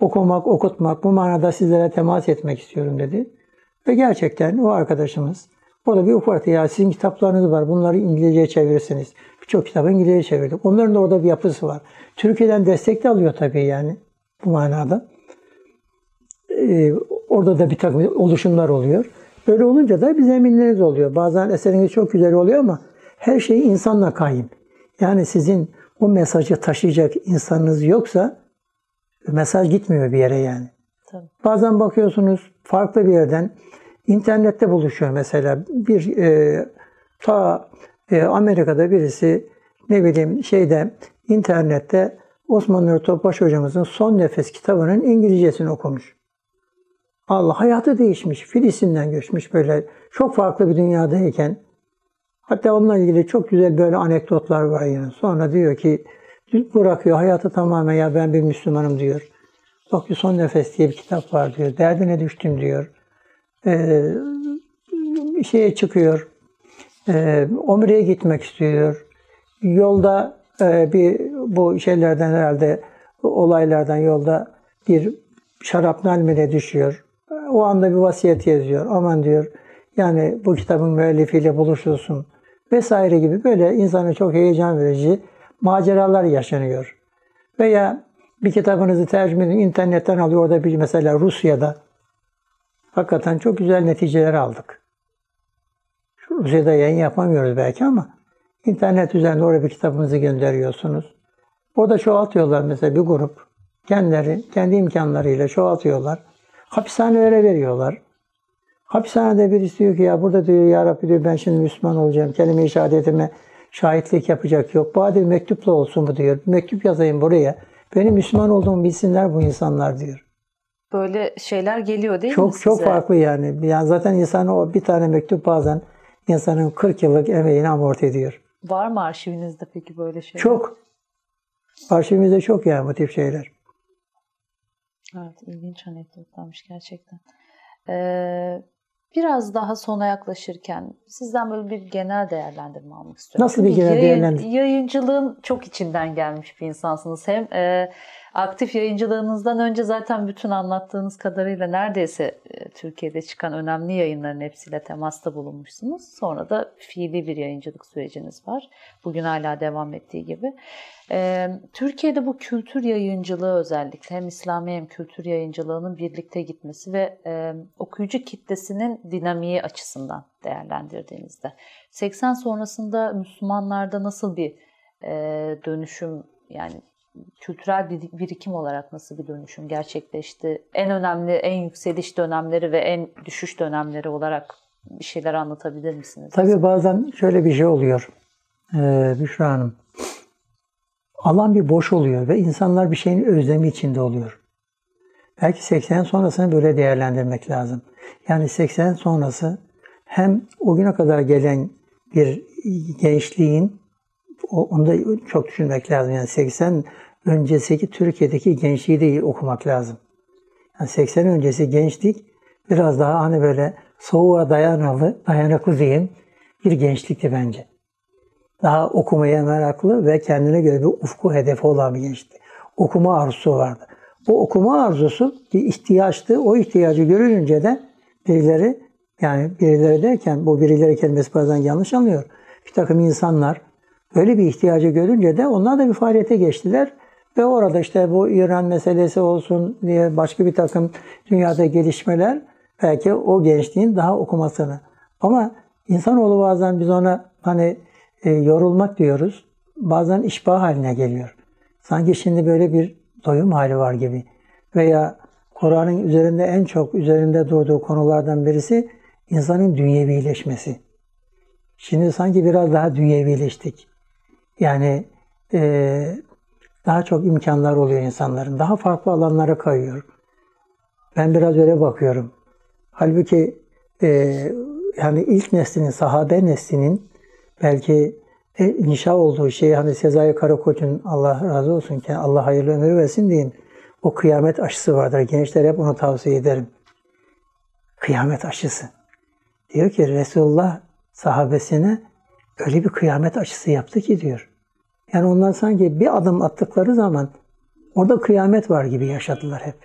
okumak, okutmak, bu manada sizlere temas etmek istiyorum dedi. Ve gerçekten o arkadaşımız o da bir ufak ya sizin kitaplarınız var bunları İngilizceye çevirirsiniz. Birçok kitabı İngilizceye çevirdik. Onların da orada bir yapısı var. Türkiye'den destek de alıyor tabii yani bu manada. Ee, orada da bir takım oluşumlar oluyor. Böyle olunca da bir zeminleriniz oluyor. Bazen eseriniz çok güzel oluyor ama her şey insanla kayın. Yani sizin o mesajı taşıyacak insanınız yoksa mesaj gitmiyor bir yere yani. Tabii. Bazen bakıyorsunuz farklı bir yerden internette buluşuyor mesela bir e, ta e, Amerika'da birisi ne bileyim şeyde internette Osman Nuri Topbaş hocamızın Son Nefes kitabının İngilizcesini okumuş. Allah hayatı değişmiş. Filistin'den göçmüş böyle çok farklı bir dünyadayken hatta onunla ilgili çok güzel böyle anekdotlar var yani. Sonra diyor ki bırakıyor hayatı tamamen ya ben bir Müslümanım diyor. Bakıyor Son Nefes diye bir kitap var diyor. Derdine düştüm diyor. Ee, şeye çıkıyor. Ee, Omre'ye gitmek istiyor. Yolda e, bir bu şeylerden herhalde olaylardan yolda bir şarapnel mi düşüyor. O anda bir vasiyet yazıyor. Aman diyor yani bu kitabın müellifiyle buluşulsun vesaire gibi böyle insana çok heyecan verici maceralar yaşanıyor. Veya bir kitabınızı tercüme edin, internetten alıyor. Orada bir mesela Rusya'da hakikaten çok güzel neticeler aldık. Rusya'da yayın yapamıyoruz belki ama internet üzerinde oraya bir kitabınızı gönderiyorsunuz. Orada çoğaltıyorlar mesela bir grup. Kendileri, kendi imkanlarıyla çoğaltıyorlar. Hapishanelere veriyorlar. Hapishanede birisi diyor ki ya burada diyor ya Rabbi diyor ben şimdi Müslüman olacağım. Kelime-i şehadetime şahitlik yapacak yok. Bari mektupla olsun bu diyor. Mektup yazayım buraya. Benim Müslüman olduğumu bilsinler bu insanlar diyor. Böyle şeyler geliyor değil çok, mi size? Çok farklı yani. Yani zaten insan o bir tane mektup bazen insanın 40 yıllık emeğini amorti ediyor. Var mı arşivinizde peki böyle şeyler? Çok. Arşivimizde çok yani bu tip şeyler. Evet, ilginç anekdotlarmış gerçekten. Ee, biraz daha sona yaklaşırken sizden böyle bir genel değerlendirme almak istiyorum. Nasıl bir genel Yayın, değerlendirme? Yayıncılığın çok içinden gelmiş bir insansınız. Hem e, aktif yayıncılığınızdan önce zaten bütün anlattığınız kadarıyla neredeyse Türkiye'de çıkan önemli yayınların hepsiyle temasta bulunmuşsunuz. Sonra da fiili bir yayıncılık süreciniz var. Bugün hala devam ettiği gibi. E, Türkiye'de bu kültür yayıncılığı özellikle hem İslami hem kültür yayıncılığının birlikte gitmesi ve e, okuyucu kitlesinin dinamiği açısından değerlendirdiğinizde 80 sonrasında Müslümanlarda nasıl bir dönüşüm yani kültürel bir birikim olarak nasıl bir dönüşüm gerçekleşti? En önemli, en yükseliş dönemleri ve en düşüş dönemleri olarak bir şeyler anlatabilir misiniz? Tabii bazen şöyle bir şey oluyor ee, Büşra Hanım. Alan bir boş oluyor ve insanlar bir şeyin özlemi içinde oluyor. Belki 80 sonrasını böyle değerlendirmek lazım. Yani 80 sonrası hem o güne kadar gelen bir gençliğin onu da çok düşünmek lazım. Yani 80 öncesiki Türkiye'deki gençliği de okumak lazım. Yani 80 öncesi gençlik biraz daha hani böyle soğuğa dayanıklı, dayanıklı diyeyim bir gençlikti bence. Daha okumaya meraklı ve kendine göre bir ufku hedefi olan bir gençti. Okuma arzusu vardı. Bu okuma arzusu bir ihtiyaçtı. O ihtiyacı görünce de birileri yani birileri derken bu birileri kelimesi bazen yanlış anlıyor. Bir takım insanlar Öyle bir ihtiyacı görünce de onlar da bir faaliyete geçtiler. Ve orada işte bu İran meselesi olsun diye başka bir takım dünyada gelişmeler belki o gençliğin daha okumasını. Ama insanoğlu bazen biz ona hani e, yorulmak diyoruz. Bazen işbah haline geliyor. Sanki şimdi böyle bir doyum hali var gibi. Veya Kur'an'ın üzerinde en çok üzerinde durduğu konulardan birisi insanın dünyevileşmesi. Şimdi sanki biraz daha dünyevileştik. Yani e, daha çok imkanlar oluyor insanların. Daha farklı alanlara kayıyor. Ben biraz öyle bakıyorum. Halbuki e, yani ilk neslinin, sahabe neslinin belki e, inşa olduğu şey hani Sezai Karakoç'un Allah razı olsun ki Allah hayırlı ömür versin diyeyim. o kıyamet aşısı vardır. Gençlere hep onu tavsiye ederim. Kıyamet aşısı. Diyor ki Resulullah sahabesine öyle bir kıyamet aşısı yaptı ki diyor. Yani onlar sanki bir adım attıkları zaman orada kıyamet var gibi yaşadılar hep.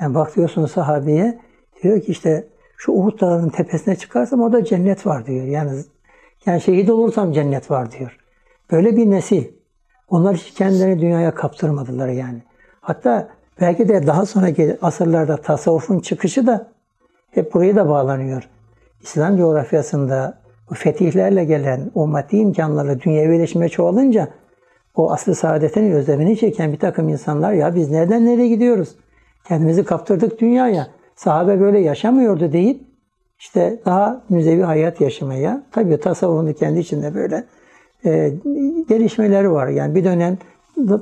Yani bakıyorsun sahabeye diyor ki işte şu Uhud Dağı'nın tepesine çıkarsam orada cennet var diyor. Yani yani şehit olursam cennet var diyor. Böyle bir nesil. Onlar hiç kendilerini dünyaya kaptırmadılar yani. Hatta belki de daha sonraki asırlarda tasavvufun çıkışı da hep buraya da bağlanıyor. İslam coğrafyasında bu fetihlerle gelen o maddi imkanlarla dünyevileşme çoğalınca o aslı saadetin özlemini çeken bir takım insanlar ya biz nereden nereye gidiyoruz? Kendimizi kaptırdık dünyaya. Sahabe böyle yaşamıyordu deyip işte daha müzevi hayat yaşamaya, tabii tasavvufun kendi içinde böyle e, gelişmeleri var. Yani bir dönem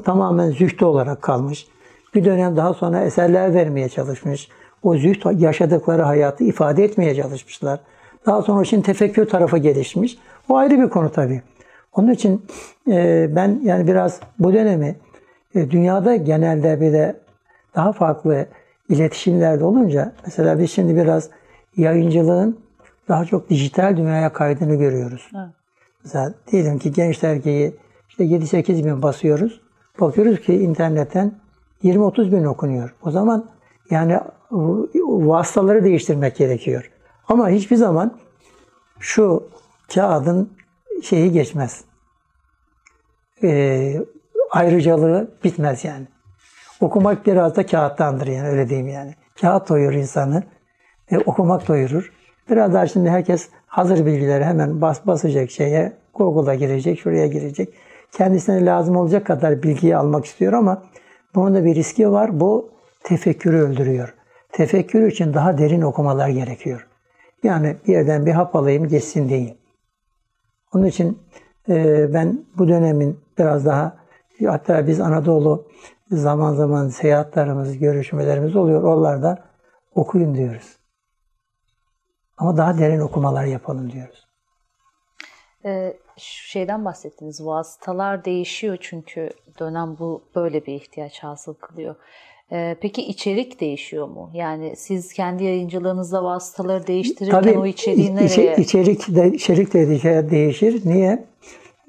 tamamen zühtü olarak kalmış. Bir dönem daha sonra eserler vermeye çalışmış. O züht yaşadıkları hayatı ifade etmeye çalışmışlar. Daha sonra şimdi tefekkür tarafı gelişmiş. O ayrı bir konu tabii. Onun için e, ben yani biraz bu dönemi e, dünyada genelde bir de daha farklı iletişimlerde olunca mesela biz şimdi biraz yayıncılığın daha çok dijital dünyaya kaydını görüyoruz. Evet. Mesela diyelim ki Genç Dergi'yi işte 7-8 bin basıyoruz. Bakıyoruz ki internetten 20-30 bin okunuyor. O zaman yani vasıtaları değiştirmek gerekiyor. Ama hiçbir zaman şu kağıdın şeyi geçmez. Ee, ayrıcalığı bitmez yani. Okumak biraz da kağıttandır yani öyle diyeyim yani. Kağıt doyurur insanı. E, okumak doyurur. Biraz daha şimdi herkes hazır bilgileri hemen bas basacak şeye, Google'a girecek, şuraya girecek. Kendisine lazım olacak kadar bilgiyi almak istiyor ama bunun da bir riski var. Bu tefekkürü öldürüyor. Tefekkür için daha derin okumalar gerekiyor. Yani bir yerden bir hap alayım geçsin değil. Onun için e, ben bu dönemin biraz daha hatta biz Anadolu zaman zaman seyahatlerimiz, görüşmelerimiz oluyor. Oralarda okuyun diyoruz. Ama daha derin okumalar yapalım diyoruz. Ee, şu şeyden bahsettiniz. Vasıtalar değişiyor çünkü dönem bu böyle bir ihtiyaç hasıl kılıyor. Ee, peki içerik değişiyor mu? Yani siz kendi yayıncılığınızda vasıtaları değiştirirken Tabii, o içeriği nereye? İçerik de, içerik de değişir. Niye?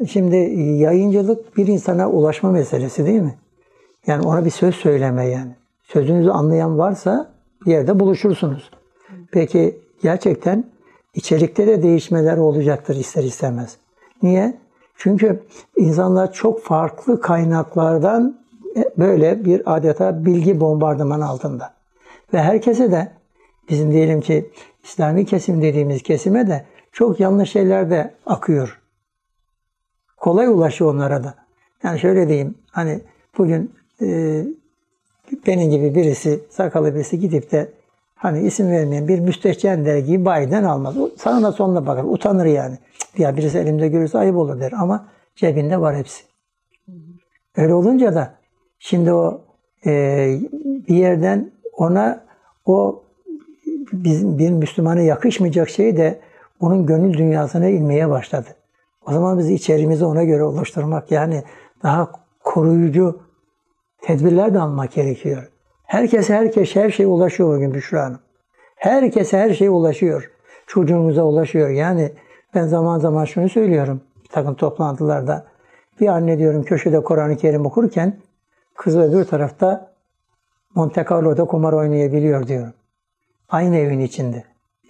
Şimdi yayıncılık bir insana ulaşma meselesi değil mi? Yani ona bir söz söyleme yani. Sözünüzü anlayan varsa bir yerde buluşursunuz. Peki gerçekten içerikte de değişmeler olacaktır ister istemez. Niye? Çünkü insanlar çok farklı kaynaklardan böyle bir adeta bilgi bombardıman altında. Ve herkese de bizim diyelim ki İslami kesim dediğimiz kesime de çok yanlış şeyler de akıyor. Kolay ulaşıyor onlara da. Yani şöyle diyeyim hani bugün e, benim gibi birisi, sakalı birisi gidip de hani isim vermeyen bir müstehcen dergiyi bayiden almaz. Sana da sonuna bakar. Utanır yani. Ya birisi elimde görürse ayıp olur der. Ama cebinde var hepsi. Öyle olunca da şimdi o e, bir yerden ona o bizim bir Müslümana yakışmayacak şey de onun gönül dünyasına inmeye başladı. O zaman biz içerimizi ona göre oluşturmak yani daha koruyucu tedbirler de almak gerekiyor. Herkese herkes her şeye ulaşıyor bugün Büşra Hanım. Herkese her şeye ulaşıyor. Çocuğumuza ulaşıyor. Yani ben zaman zaman şunu söylüyorum bir takım toplantılarda. Bir anne diyorum köşede Kur'an-ı Kerim okurken kız öbür tarafta Monte Carlo'da kumar oynayabiliyor diyorum. Aynı evin içinde.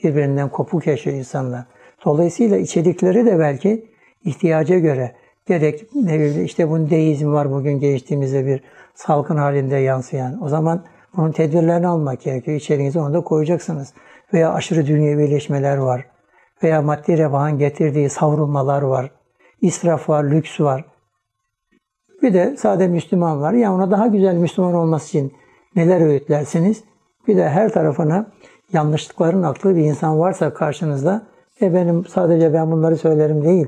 Birbirinden kopuk yaşıyor insanlar. Dolayısıyla içerikleri de belki ihtiyaca göre gerek ne bileyim işte bunun deizm var bugün geçtiğimizde bir salkın halinde yansıyan. O zaman bunun tedbirlerini almak gerekiyor. İçeriğinize onu da koyacaksınız. Veya aşırı dünyevileşmeler var. Veya maddi refahın getirdiği savrulmalar var. İsraf var, lüks var. Bir de sade Müslüman var. Ya ona daha güzel Müslüman olması için neler öğütlersiniz? Bir de her tarafına yanlışlıkların aklı bir insan varsa karşınızda e benim sadece ben bunları söylerim değil.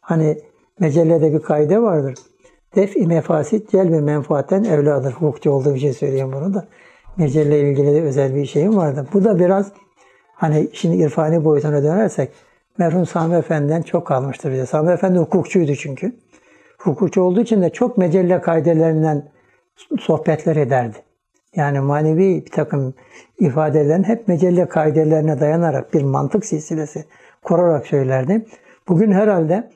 Hani mecellede bir kaide vardır. Def-i mefasit celbi menfaatten evladır. Hukukçu olduğu bir şey söyleyeyim bunu da. Mecelle ilgili de özel bir şeyim vardı. Bu da biraz hani şimdi irfani boyutuna dönersek merhum Sami Efendi'den çok kalmıştır bize. Sami Efendi hukukçuydu çünkü. Hukukçu olduğu için de çok mecelle kaidelerinden sohbetler ederdi. Yani manevi bir takım ifadelerin hep mecelle kaidelerine dayanarak bir mantık silsilesi kurarak söylerdi. Bugün herhalde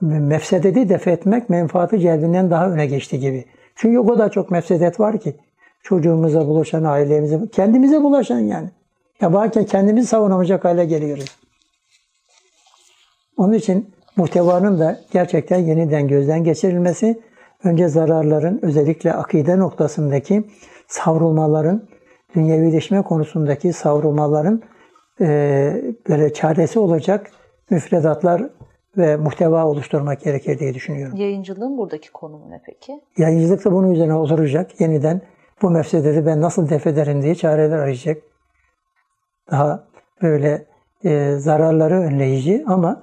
mefsedeti def etmek menfaati celbinden daha öne geçti gibi. Çünkü o kadar çok mefsedet var ki. Çocuğumuza bulaşan, ailemize, kendimize bulaşan yani. Ya bazen kendimizi savunamayacak hale geliyoruz. Onun için muhtevanın da gerçekten yeniden gözden geçirilmesi, önce zararların özellikle akide noktasındaki savrulmaların, dünyevileşme konusundaki savrulmaların e, böyle çaresi olacak müfredatlar ve muhteva oluşturmak gerekir diye düşünüyorum. Yayıncılığın buradaki konumu ne peki? Yayıncılık da bunun üzerine oturacak. Yeniden bu mefsedeti ben nasıl def ederim diye çareler arayacak. Daha böyle e, zararları önleyici ama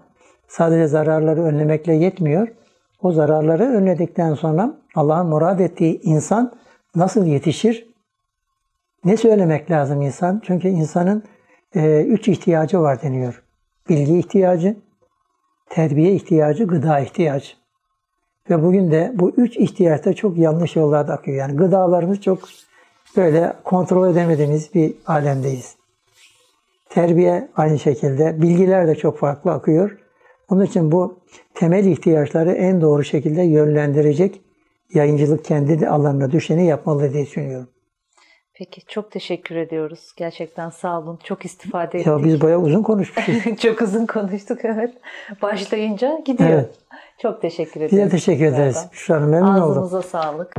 sadece zararları önlemekle yetmiyor. O zararları önledikten sonra Allah'ın murad ettiği insan nasıl yetişir? Ne söylemek lazım insan? Çünkü insanın e, üç ihtiyacı var deniyor. Bilgi ihtiyacı, terbiye ihtiyacı, gıda ihtiyacı. Ve bugün de bu üç ihtiyaçta çok yanlış yollarda akıyor. Yani gıdalarımız çok böyle kontrol edemediğimiz bir alemdeyiz. Terbiye aynı şekilde, bilgiler de çok farklı akıyor. Onun için bu temel ihtiyaçları en doğru şekilde yönlendirecek yayıncılık kendi alanına düşeni yapmalı diye düşünüyorum. Peki çok teşekkür ediyoruz. Gerçekten sağ olun. Çok istifade ettik. Ya biz bayağı uzun konuşmuşuz. çok uzun konuştuk evet. Başlayınca gidiyor. Evet. Çok teşekkür Bize ediyoruz. teşekkür ederiz. Şu an memnun oldum. Ağzınıza sağlık.